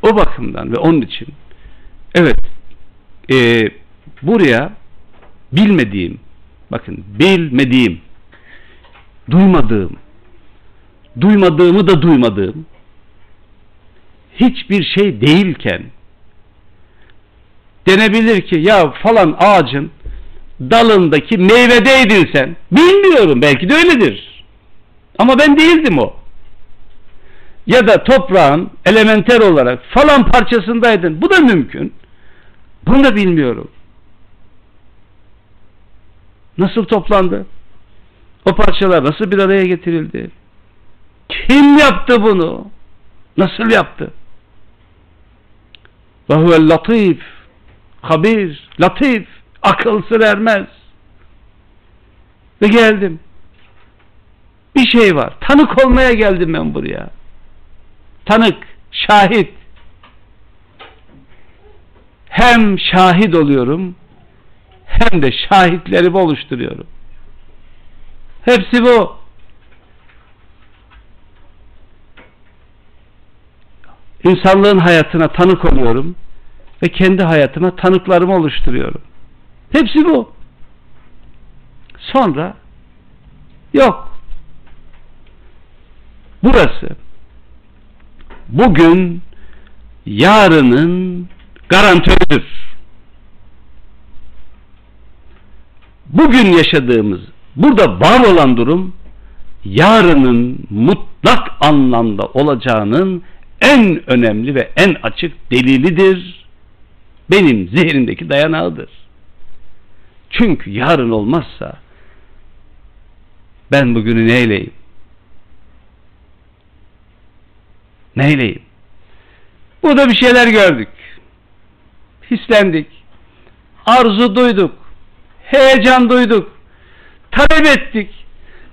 O bakımdan ve onun için evet e, buraya bilmediğim, bakın bilmediğim, duymadığım, duymadığımı da duymadığım hiçbir şey değilken denebilir ki ya falan ağacın dalındaki meyvedeydin sen. Bilmiyorum belki de öyledir. Ama ben değildim o. Ya da toprağın elementer olarak falan parçasındaydın. Bu da mümkün. Bunu da bilmiyorum. Nasıl toplandı? O parçalar nasıl bir araya getirildi? Kim yaptı bunu? Nasıl yaptı? Ve huvel latif, habir, latif, akıl sır ermez. Ve geldim. Bir şey var. Tanık olmaya geldim ben buraya. Tanık, şahit. Hem şahit oluyorum, hem de şahitlerimi oluşturuyorum. Hepsi bu. İnsanlığın hayatına tanık oluyorum ve kendi hayatıma tanıklarımı oluşturuyorum. Hepsi bu. Sonra yok. Burası bugün yarının garantörüdür. Bugün yaşadığımız, burada var olan durum yarının mutlak anlamda olacağının en önemli ve en açık delilidir. Benim zihnimdeki dayanağıdır. Çünkü yarın olmazsa ben bugünü neyleyim? Neyleyim? Burada bir şeyler gördük. Hislendik. Arzu duyduk. Heyecan duyduk. Talep ettik.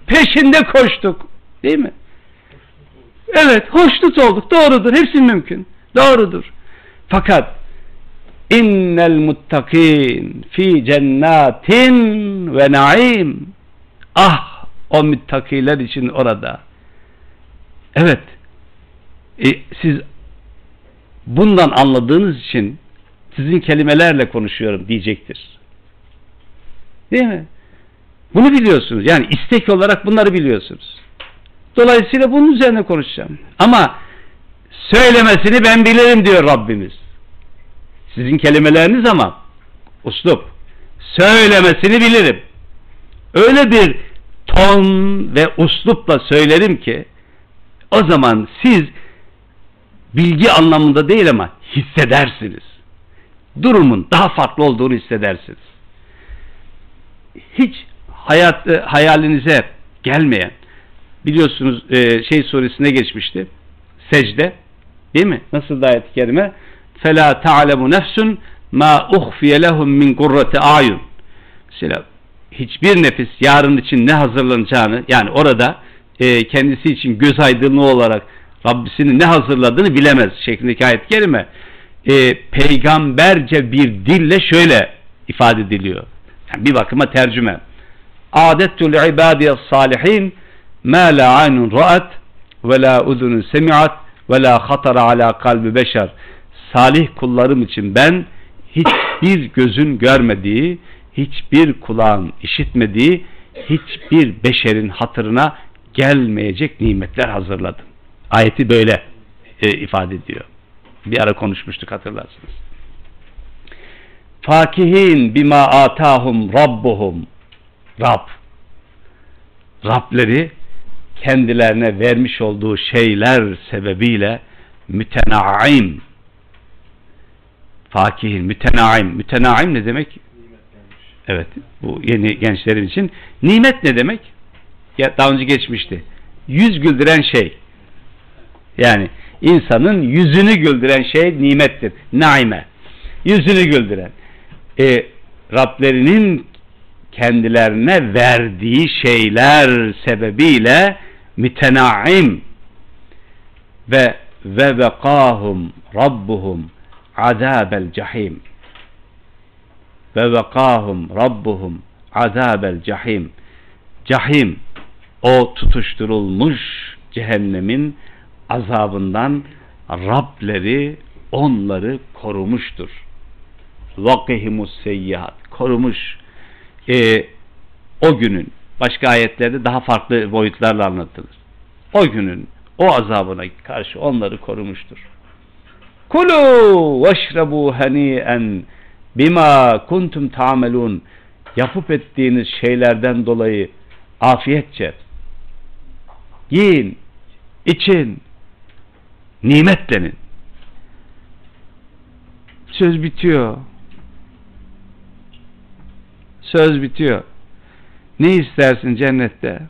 Peşinde koştuk. Değil mi? Evet, hoşnut olduk. Doğrudur. Hepsi mümkün. Doğrudur. Fakat innel muttakin fi cennatin ve naim. Ah o muttakiler için orada. Evet. E, siz bundan anladığınız için sizin kelimelerle konuşuyorum diyecektir. Değil mi? Bunu biliyorsunuz. Yani istek olarak bunları biliyorsunuz. Dolayısıyla bunun üzerine konuşacağım. Ama söylemesini ben bilirim diyor Rabbimiz sizin kelimeleriniz ama uslup söylemesini bilirim. Öyle bir ton ve uslupla söylerim ki o zaman siz bilgi anlamında değil ama hissedersiniz. Durumun daha farklı olduğunu hissedersiniz. Hiç hayat e, hayalinize gelmeyen biliyorsunuz e, şey suresine geçmişti. Secde değil mi? Nasıl da ayet-i kerime? فَلَا تَعْلَمُ نَفْسٌ مَا اُخْفِيَ لَهُمْ مِنْ قُرَّةِ ayun. Mesela hiçbir nefis yarın için ne hazırlanacağını yani orada e, kendisi için göz aydınlığı olarak Rabbisinin ne hazırladığını bilemez şeklindeki ayet kerime e, peygamberce bir dille şöyle ifade ediliyor. Yani bir bakıma tercüme. Adettul ibadiyes salihin ma la aynun ra'at ve la uzunun semi'at ve la hatara ala kalbi beşer salih kullarım için ben hiçbir gözün görmediği, hiçbir kulağın işitmediği, hiçbir beşerin hatırına gelmeyecek nimetler hazırladım. Ayeti böyle e, ifade ediyor. Bir ara konuşmuştuk hatırlarsınız. Fakihin bima atahum rabbuhum Rab Rableri kendilerine vermiş olduğu şeyler sebebiyle mütenaim fakihin, mütenaim. Mütenaim ne demek? Evet, bu yeni gençlerin için. Nimet ne demek? Ya, daha önce geçmişti. Yüz güldüren şey. Yani insanın yüzünü güldüren şey nimettir. Naime. Yüzünü güldüren. E, Rablerinin kendilerine verdiği şeyler sebebiyle mütenaim ve ve vekahum rabbuhum azabel cahim ve vekahum rabbuhum azabel cahim o tutuşturulmuş cehennemin azabından Rableri onları korumuştur. vakihimus seyyihat korumuş e, o günün başka ayetlerde daha farklı boyutlarla anlatılır. O günün o azabına karşı onları korumuştur. Kulu veşrebu hani'en bima kuntum ta'melun yapıp ettiğiniz şeylerden dolayı afiyetçe yiyin, için, nimetlenin. Söz bitiyor. Söz bitiyor. Ne istersin cennette?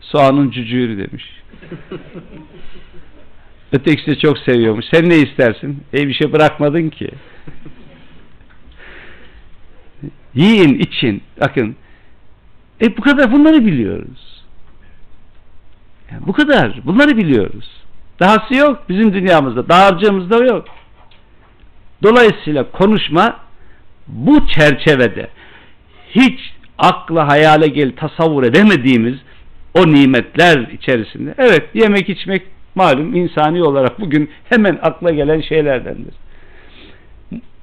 Soğanın cücüğünü demiş. Ötekisi de çok seviyormuş. Sen ne istersin? E bir şey bırakmadın ki. Yiyin, için. Bakın. E bu kadar bunları biliyoruz. Yani bu kadar. Bunları biliyoruz. Dahası yok bizim dünyamızda. Dağarcığımızda yok. Dolayısıyla konuşma bu çerçevede hiç akla hayale gel tasavvur edemediğimiz o nimetler içerisinde evet yemek içmek malum insani olarak bugün hemen akla gelen şeylerdendir.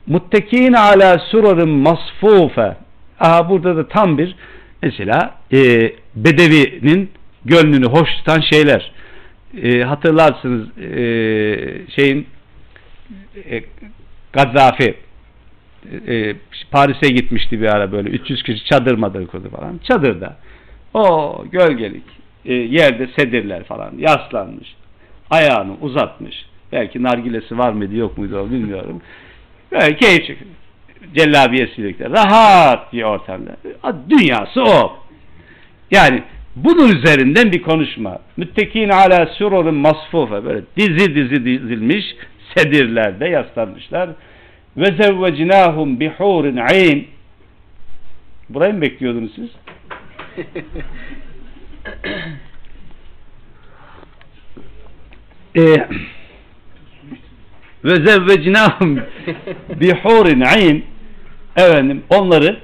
Muttekin ala surarın masfufe aha burada da tam bir mesela e, bedevinin gönlünü hoş tutan şeyler e, hatırlarsınız e, şeyin e, Gaddafi e, Paris'e gitmişti bir ara böyle 300 kişi çadır madır kurdu falan. Çadırda o gölgelik e, yerde sedirler falan yaslanmış. Ayağını uzatmış. Belki nargilesi var mıydı yok muydu bilmiyorum. Böyle keyif cellabiyesiyle rahat bir ortamda. Dünyası o. Yani bunun üzerinden bir konuşma. Müttekin ala sururun masfufe böyle dizi dizi dizilmiş sedirlerde yaslanmışlar. Ve zevvecinahum bihurin ayn Burayı mı bekliyordunuz siz? e, ve zevvecinahum bihurin ayn efendim onları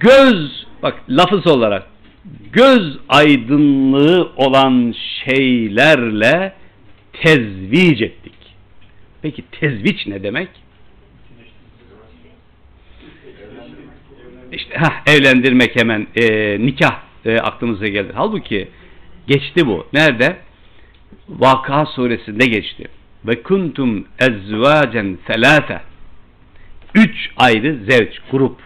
göz bak lafız olarak göz aydınlığı olan şeylerle tezvic ettik. Peki tezviç ne demek? İşte heh, evlendirmek hemen e, nikah e, aklımıza geldi. Halbuki geçti bu. Nerede? Vaka suresinde geçti. Ve kuntum ezvacen selate üç ayrı zevç, grup.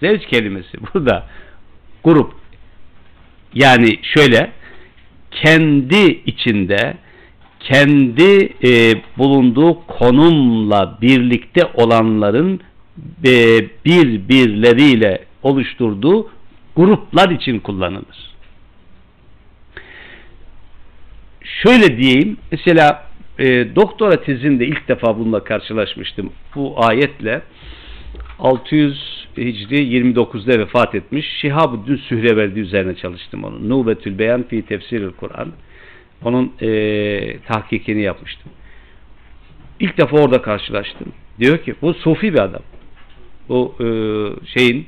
Zevç kelimesi burada grup. Yani şöyle kendi içinde kendi e, bulunduğu konumla birlikte olanların e, birbirleriyle oluşturduğu gruplar için kullanılır. Şöyle diyeyim, mesela e, doktora tezinde ilk defa bununla karşılaşmıştım. Bu ayetle 600 Hicri 29'da vefat etmiş Şihabuddin Sühreverdi üzerine çalıştım onu. Nubetül Beyan fi tefsiril Kur'an. Onun e, tahkikini yapmıştım. İlk defa orada karşılaştım. Diyor ki bu sufi bir adam. Bu e, şeyin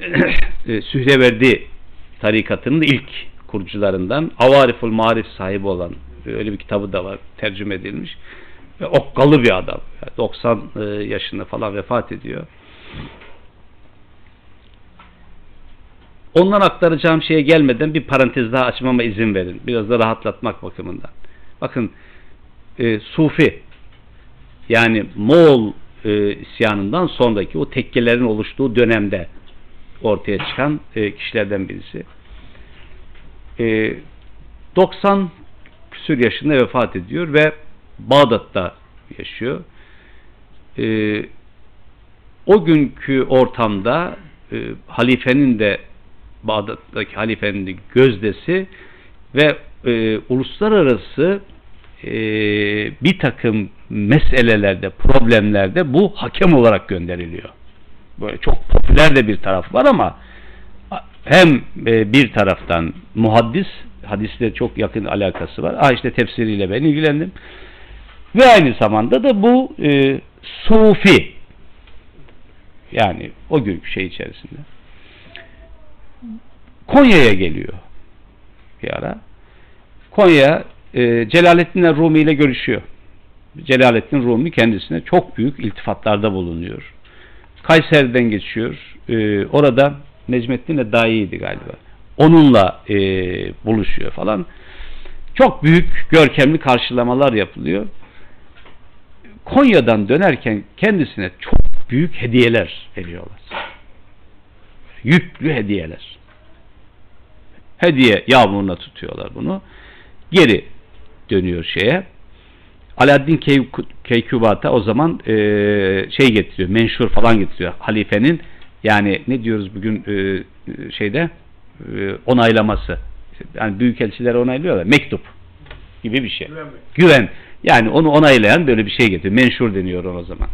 e, Sühreverdi tarikatının ilk kurucularından Avariful Marif sahibi olan öyle bir kitabı da var tercüme edilmiş ve okkalı bir adam. Yani 90 e, yaşında falan vefat ediyor. Ondan aktaracağım şeye gelmeden bir parantez daha açmama izin verin. Biraz da rahatlatmak bakımından. Bakın e, Sufi yani Moğol e, isyanından sonraki o tekkelerin oluştuğu dönemde ortaya çıkan e, kişilerden birisi. E, 90 küsür yaşında vefat ediyor ve Bağdat'ta yaşıyor. E, o günkü ortamda e, halifenin de Bağdat'taki halifenin gözdesi ve e, uluslararası e, bir takım meselelerde, problemlerde bu hakem olarak gönderiliyor. Böyle çok popüler de bir taraf var ama hem e, bir taraftan muhaddis, hadisle çok yakın alakası var. Ah işte tefsiriyle ben ilgilendim. Ve aynı zamanda da bu e, sufi yani o günkü şey içerisinde Konya'ya geliyor bir ara. Konya e, Celaleddin Rumi ile görüşüyor. Celaleddin Rumi kendisine çok büyük iltifatlarda bulunuyor. Kayseri'den geçiyor. Ee, orada Necmettin Edai'ydi galiba. Onunla e, buluşuyor falan. Çok büyük görkemli karşılamalar yapılıyor. Konya'dan dönerken kendisine çok büyük hediyeler veriyorlar. Yüklü hediyeler. Hediye yağmuruna tutuyorlar bunu. Geri dönüyor şeye. Alaaddin Keykubat'a o zaman e, şey getiriyor, menşur falan getiriyor halifenin. Yani ne diyoruz bugün e, şeyde e, onaylaması. Yani büyükelçiler onaylıyorlar. Mektup gibi bir şey. Güven. Güven. Yani onu onaylayan böyle bir şey getiriyor. Menşur deniyor o zaman.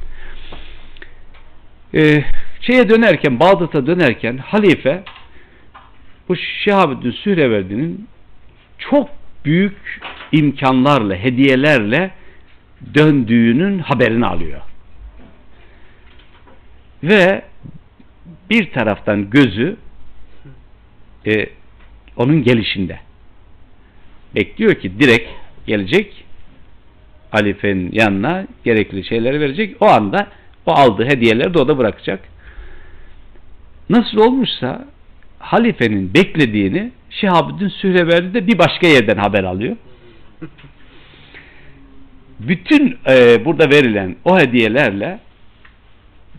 Ee, şeye dönerken, Bağdat'a dönerken halife bu Şehabüddin Sühreverdi'nin çok büyük imkanlarla, hediyelerle döndüğünün haberini alıyor. Ve bir taraftan gözü e, onun gelişinde. Bekliyor ki direkt gelecek halifenin yanına gerekli şeyleri verecek. O anda o aldığı hediyeleri de o da bırakacak. Nasıl olmuşsa halifenin beklediğini Şihabüddin Sühreverdi de bir başka yerden haber alıyor. Bütün e, burada verilen o hediyelerle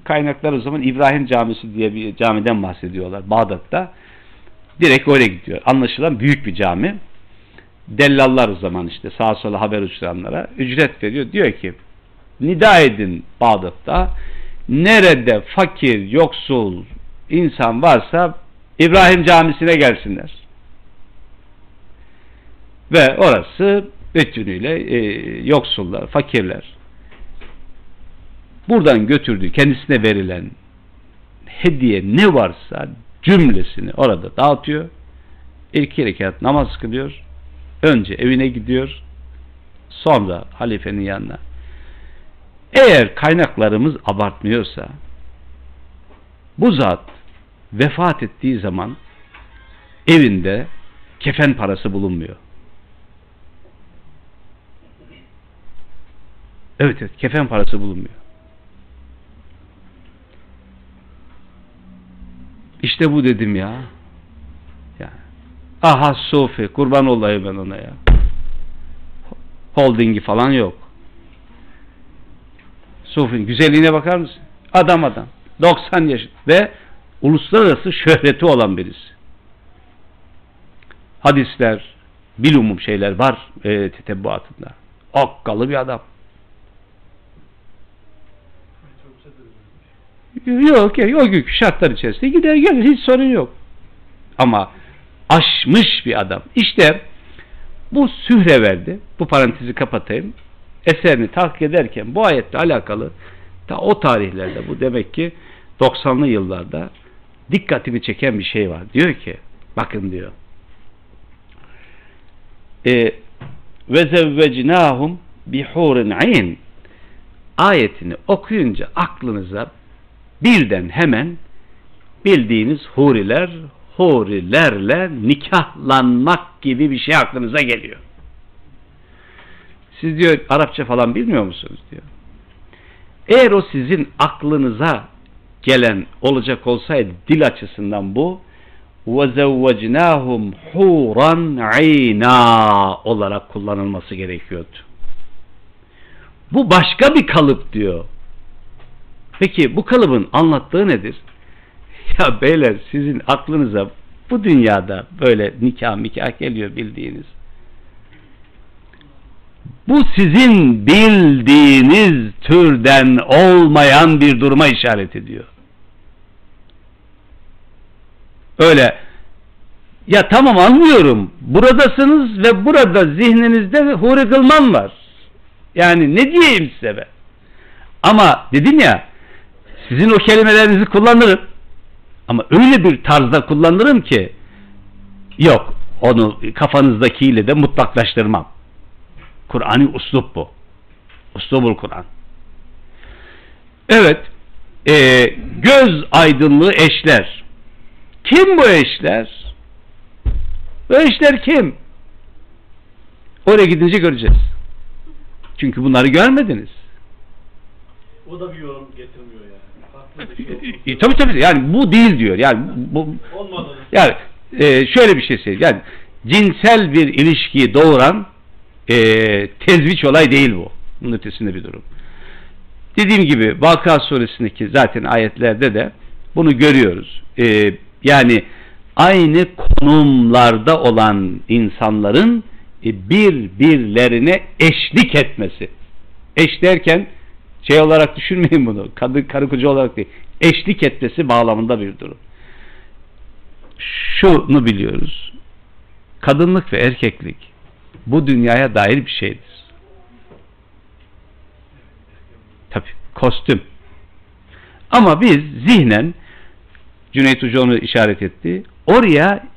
kaynaklar o zaman İbrahim Camisi diye bir camiden bahsediyorlar Bağdat'ta. Direkt öyle gidiyor. Anlaşılan büyük bir cami. Dellallar o zaman işte sağa sola haber uçuranlara ücret veriyor. Diyor ki nida edin Bağdat'ta nerede fakir, yoksul insan varsa İbrahim Camisi'ne gelsinler. Ve orası bütünüyle e, yoksullar, fakirler. Buradan götürdüğü kendisine verilen hediye ne varsa cümlesini orada dağıtıyor. İki rekat namaz kılıyor. Önce evine gidiyor. Sonra halifenin yanına. Eğer kaynaklarımız abartmıyorsa bu zat vefat ettiği zaman evinde kefen parası bulunmuyor. Evet evet kefen parası bulunmuyor. İşte bu dedim ya. ya. Aha Sofi kurban olayım ben ona ya. Holdingi falan yok. Sofi'nin güzelliğine bakar mısın? Adam adam. 90 yaş ve uluslararası şöhreti olan birisi. Hadisler, bilumum şeyler var e, tetebbuatında. Akkalı bir adam. Yok, yok, o günkü şartlar içerisinde gider gelir hiç sorun yok. Ama aşmış bir adam. İşte bu sühre verdi. Bu parantezi kapatayım. Eserini tahkik ederken bu ayetle alakalı ta o tarihlerde bu demek ki 90'lı yıllarda dikkatimi çeken bir şey var. Diyor ki bakın diyor e, ve zevvecnahum bihurin ayn ayetini okuyunca aklınıza birden hemen bildiğiniz huriler, hurilerle nikahlanmak gibi bir şey aklınıza geliyor. Siz diyor Arapça falan bilmiyor musunuz diyor. Eğer o sizin aklınıza gelen olacak olsaydı dil açısından bu وَزَوَّجْنَاهُمْ huran ayna olarak kullanılması gerekiyordu. Bu başka bir kalıp diyor. Peki bu kalıbın anlattığı nedir? Ya beyler sizin aklınıza bu dünyada böyle nikah mikah geliyor bildiğiniz. Bu sizin bildiğiniz türden olmayan bir duruma işaret ediyor. Öyle ya tamam anlıyorum. Buradasınız ve burada zihninizde huri var. Yani ne diyeyim size ben? Ama dedim ya sizin o kelimelerinizi kullanırım. Ama öyle bir tarzda kullanırım ki yok onu kafanızdakiyle de mutlaklaştırmam. Kur'an'ı uslup bu. Uslubul Kur'an. Evet e, göz aydınlığı eşler. Kim bu eşler? Bu eşler kim? Oraya gidince göreceğiz. Çünkü bunları görmediniz. O da bir yorum getirmiyor yani. Farklı bir şey olması. E, tabii tabii yani bu değil diyor. Yani bu Olmadığını yani e, şöyle bir şey söyleyeyim. Yani cinsel bir ilişkiyi doğuran e, tezviç olay değil bu. Bunun ötesinde bir durum. Dediğim gibi Vakıa suresindeki zaten ayetlerde de bunu görüyoruz. E, yani aynı konumlarda olan insanların e, birbirlerine eşlik etmesi. Eş derken şey olarak düşünmeyin bunu. Kadın karı koca olarak değil. Eşlik etmesi bağlamında bir durum. Şunu biliyoruz. Kadınlık ve erkeklik bu dünyaya dair bir şeydir. Tabi kostüm. Ama biz zihnen Cüneyt Hoca onu işaret etti. Oraya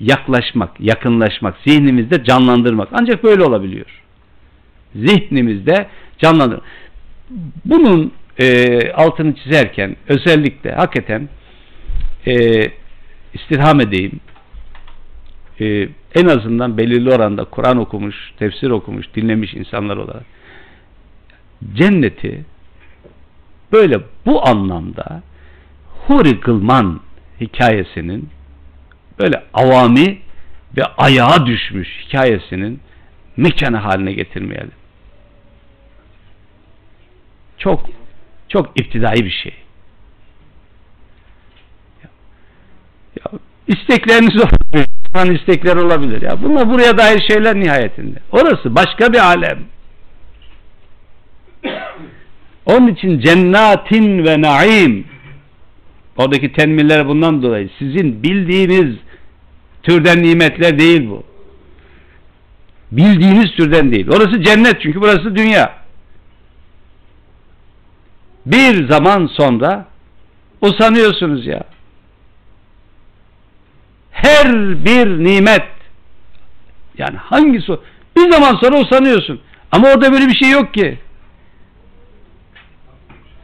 yaklaşmak, yakınlaşmak, zihnimizde canlandırmak. Ancak böyle olabiliyor. Zihnimizde canlandırmak. Bunun e, altını çizerken özellikle hakikaten e, istirham edeyim. E, en azından belirli oranda Kur'an okumuş, tefsir okumuş, dinlemiş insanlar olarak cenneti böyle bu anlamda Huri Gılman hikayesinin böyle avami ve ayağa düşmüş hikayesinin mekanı haline getirmeyelim. Çok çok iptidai bir şey. Ya, ya istekleriniz olabilir. İnsan istekler olabilir. Ya bunlar buraya dair şeyler nihayetinde. Orası başka bir alem. Onun için cennatin ve naim oradaki tenmiller bundan dolayı sizin bildiğiniz türden nimetler değil bu. Bildiğiniz türden değil. Orası cennet çünkü burası dünya. Bir zaman sonra usanıyorsunuz ya. Her bir nimet yani hangisi o? Bir zaman sonra usanıyorsun. Ama orada böyle bir şey yok ki.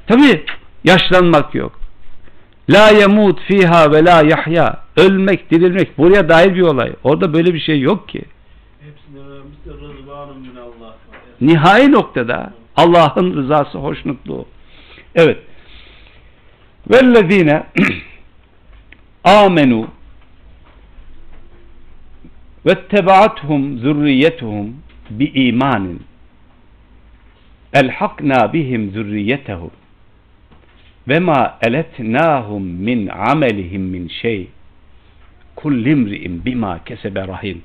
Tabi yaşlanmak yok. La yemut fiha ve la yahya. Ölmek, dirilmek buraya dair bir olay. Orada böyle bir şey yok ki. Nihai noktada Allah'ın rızası, hoşnutluğu. Evet. Vellezine amenu vettebaatuhum zürriyetuhum bi imanin elhakna bihim zürriyetehum ve ma eletnahum min amelihim min şey kullimri'in bima kesebe rahin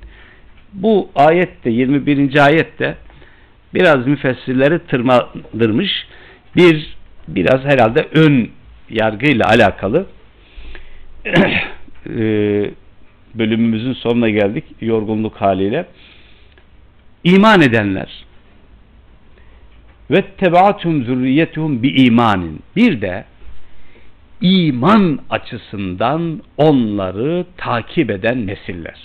bu ayette 21. ayette biraz müfessirleri tırmandırmış bir biraz herhalde ön yargıyla alakalı. E, bölümümüzün sonuna geldik yorgunluk haliyle. İman edenler. Ve tebaatum zürriyetuhum bi imanin. Bir de iman açısından onları takip eden nesiller.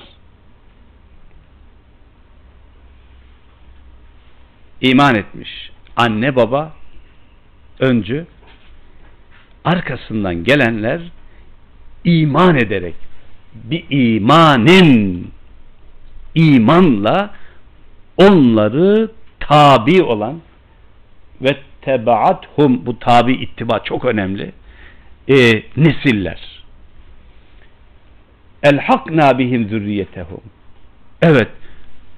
İman etmiş anne baba öncü arkasından gelenler iman ederek bir imanin imanla onları tabi olan ve tebaathum bu tabi ittiba çok önemli e, nesiller. Elhakna bihim zürriyetehum. Evet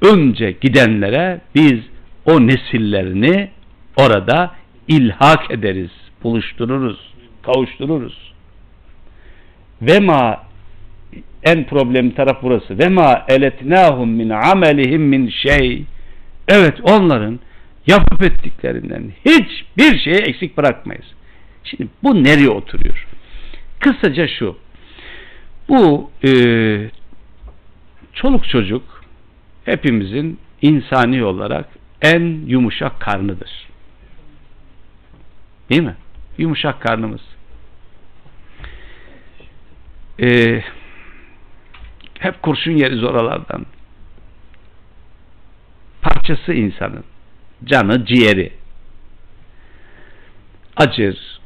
önce gidenlere biz o nesillerini orada ilhak ederiz, buluştururuz, kavuştururuz. Ve ma en problem taraf burası. Ve ma eletnahum min amelihim min şey. Evet onların yapıp ettiklerinden hiçbir şeyi eksik bırakmayız. Şimdi bu nereye oturuyor? Kısaca şu. Bu e, çoluk çocuk hepimizin insani olarak en yumuşak karnıdır. Değil mi? Yumuşak karnımız. Ee, hep kurşun yeriz oralardan. Parçası insanın. Canı, ciğeri. Acır.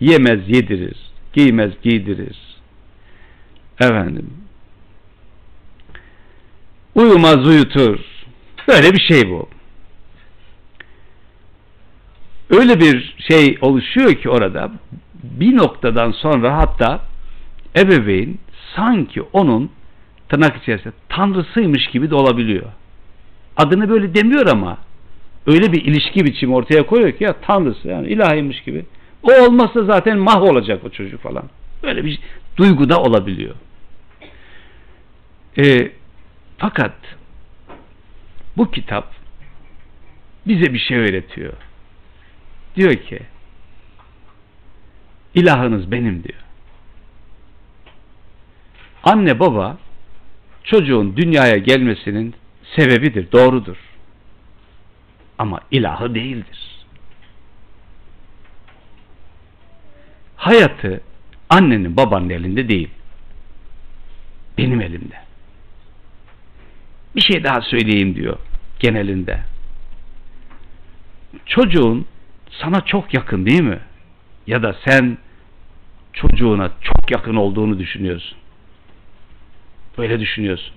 Yemez, yedirir. Giymez, giydirir. Efendim. Uyumaz, uyutur. Böyle bir şey bu. Öyle bir şey oluşuyor ki orada bir noktadan sonra hatta ebeveyn sanki onun tırnak içerisinde tanrısıymış gibi de olabiliyor. Adını böyle demiyor ama öyle bir ilişki biçimi ortaya koyuyor ki ya tanrısı yani ilahiymiş gibi. O olmazsa zaten mahvolacak o çocuk falan. Böyle bir duygu da olabiliyor. E, fakat bu kitap bize bir şey öğretiyor. Diyor ki ilahınız benim diyor. Anne baba çocuğun dünyaya gelmesinin sebebidir, doğrudur. Ama ilahı değildir. Hayatı annenin babanın elinde değil. Benim elimde. Bir şey daha söyleyeyim diyor genelinde. Çocuğun sana çok yakın değil mi? Ya da sen çocuğuna çok yakın olduğunu düşünüyorsun. Böyle düşünüyorsun.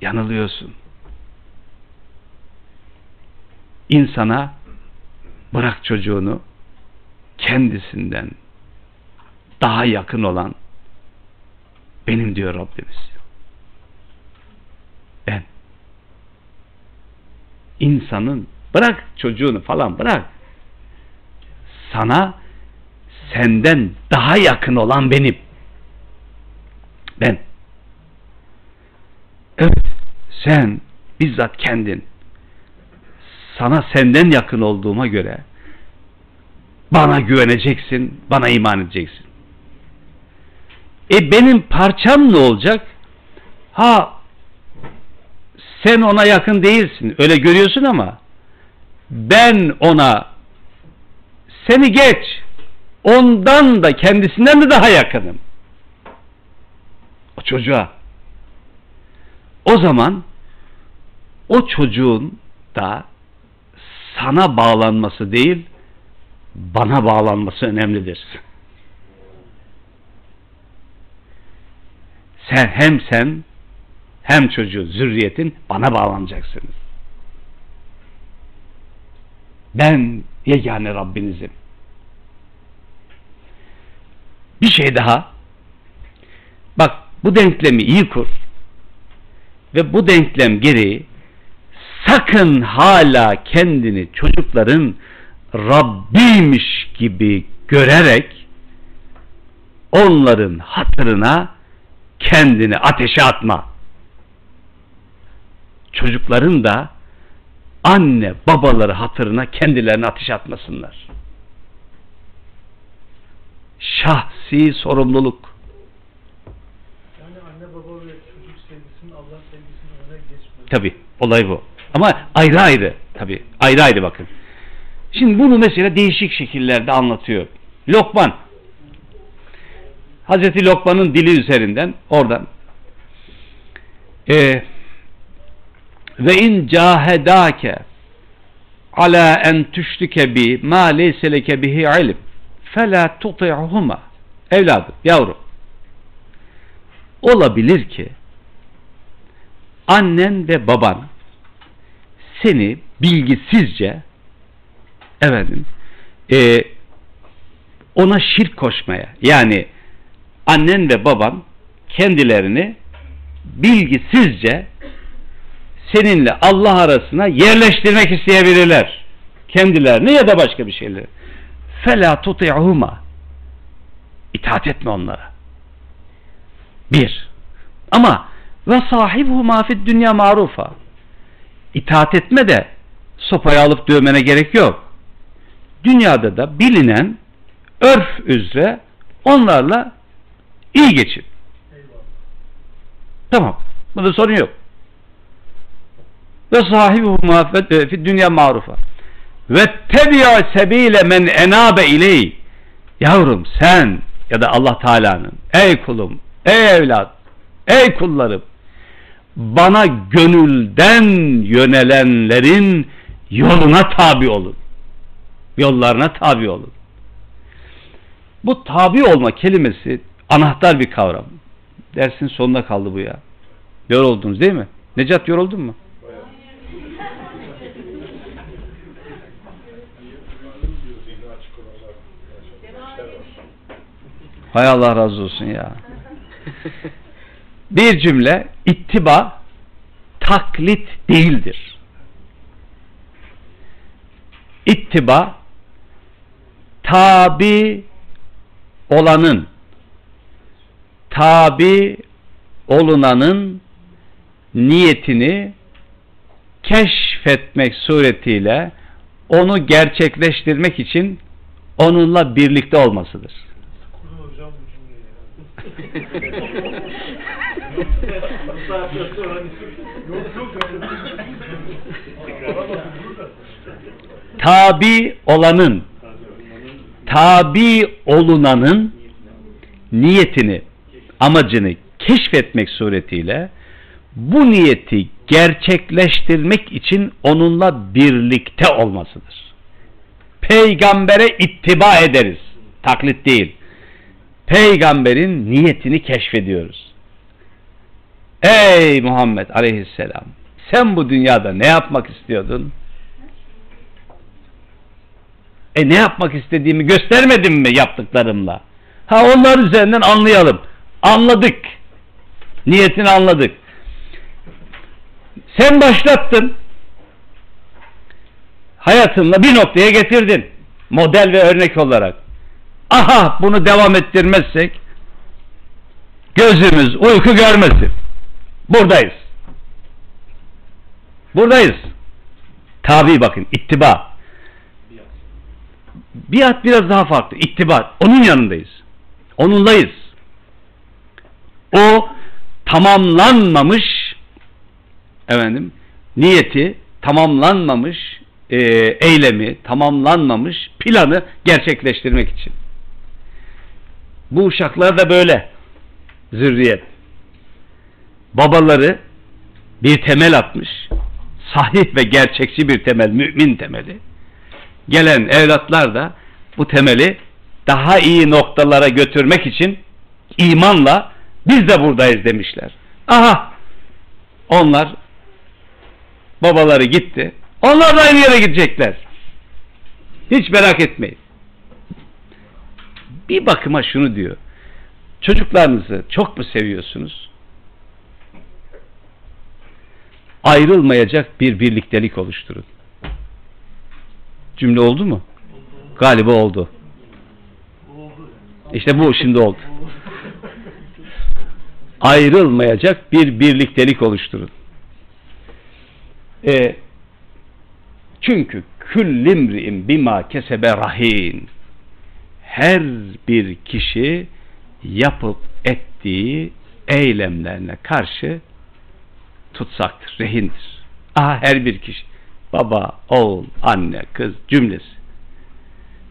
Yanılıyorsun. İnsana bırak çocuğunu kendisinden daha yakın olan benim diyor Rabbimiz. Ben. İnsanın bırak çocuğunu falan bırak. Sana senden daha yakın olan benim. Ben. Evet, sen bizzat kendin sana senden yakın olduğuma göre bana güveneceksin, bana iman edeceksin. E benim parçam ne olacak? Ha sen ona yakın değilsin. Öyle görüyorsun ama ben ona seni geç ondan da kendisinden de daha yakınım. O çocuğa. O zaman o çocuğun da sana bağlanması değil bana bağlanması önemlidir. Sen hem sen hem çocuğu zürriyetin bana bağlanacaksınız. Ben yegane Rabbinizim. Bir şey daha. Bak bu denklemi iyi kur. Ve bu denklem gereği sakın hala kendini çocukların Rabbiymiş gibi görerek onların hatırına kendini ateşe atma. Çocukların da anne babaları hatırına kendilerini ateşe atmasınlar. Şahsi sorumluluk. Yani anne baba ve çocuk sevgisinin Allah sevgisinin önüne geçmesi. Tabi olay bu. Ama ayrı ayrı tabi ayrı ayrı bakın. Şimdi bunu mesela değişik şekillerde anlatıyor. Lokman Hazreti Lokman'ın dili üzerinden oradan e, ve in cahedake ala en tüşrike bi ma leyse leke bihi ilim fela tuti'huma evladım yavrum. Olabilir ki annen ve baban seni bilgisizce efendim e, ona şirk koşmaya yani annen ve baban kendilerini bilgisizce seninle Allah arasına yerleştirmek isteyebilirler. Kendilerini ya da başka bir şeyleri. Fela tuti'huma itaat etme onlara. Bir. Ama ve sahibhuma fid dünya marufa. İtaat etme de sopayı alıp dövmene gerek yok. Dünyada da bilinen örf üzere onlarla iyi geçin. Eyvallah. Tamam. Bunda sorun yok. Ve sahibuhuma fi dünya marufa. Ve tebi'a sebile men enabe iley. Yavrum sen ya da Allah Teala'nın ey kulum, ey evlat, ey kullarım bana gönülden yönelenlerin yoluna tabi olun. Yollarına tabi olun. Bu tabi olma kelimesi anahtar bir kavram. Dersin sonuna kaldı bu ya. Yoruldunuz değil mi? Necat yoruldun mu? Hay Allah razı olsun ya. Bir cümle ittiba taklit değildir. İttiba tabi olanın tabi olunanın niyetini keşfetmek suretiyle onu gerçekleştirmek için onunla birlikte olmasıdır. Tabi olanın tabi olunanın niyetini, amacını keşfetmek suretiyle bu niyeti gerçekleştirmek için onunla birlikte olmasıdır. Peygambere ittiba ederiz. Taklit değil. Peygamberin niyetini keşfediyoruz. Ey Muhammed aleyhisselam sen bu dünyada ne yapmak istiyordun? E ne yapmak istediğimi göstermedim mi yaptıklarımla? Ha onlar üzerinden anlayalım. Anladık. Niyetini anladık. Sen başlattın. Hayatınla bir noktaya getirdin. Model ve örnek olarak. Aha bunu devam ettirmezsek gözümüz uyku görmesin. Buradayız. Buradayız. Tabi bakın ittiba. Biat biraz daha farklı. İttiba. Onun yanındayız. Onunlayız. O tamamlanmamış efendim niyeti tamamlanmamış e, eylemi tamamlanmamış planı gerçekleştirmek için. Bu uşaklar da böyle zürriyet. Babaları bir temel atmış. Sahih ve gerçekçi bir temel, mümin temeli. Gelen evlatlar da bu temeli daha iyi noktalara götürmek için imanla biz de buradayız demişler. Aha onlar babaları gitti. Onlar da aynı yere gidecekler. Hiç merak etmeyin. Bir bakıma şunu diyor. Çocuklarınızı çok mu seviyorsunuz? Ayrılmayacak bir birliktelik oluşturun. Cümle oldu mu? Galiba oldu. İşte bu şimdi oldu. Ayrılmayacak bir birliktelik oluşturun. E, çünkü küllimri'in bima kesebe rahin. Her bir kişi yapıp ettiği eylemlerine karşı tutsaktır, rehindir. Aha her bir kişi. Baba, oğul, anne, kız cümlesi.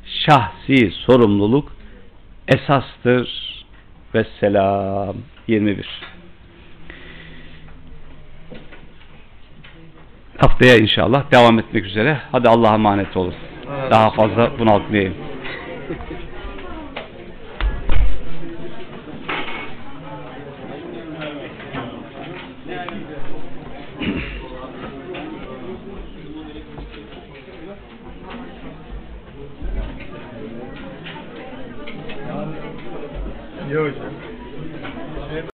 Şahsi sorumluluk esastır. Vesselam 21. Haftaya inşallah devam etmek üzere. Hadi Allah'a emanet olun. Daha fazla bunaltmayayım. Hocam.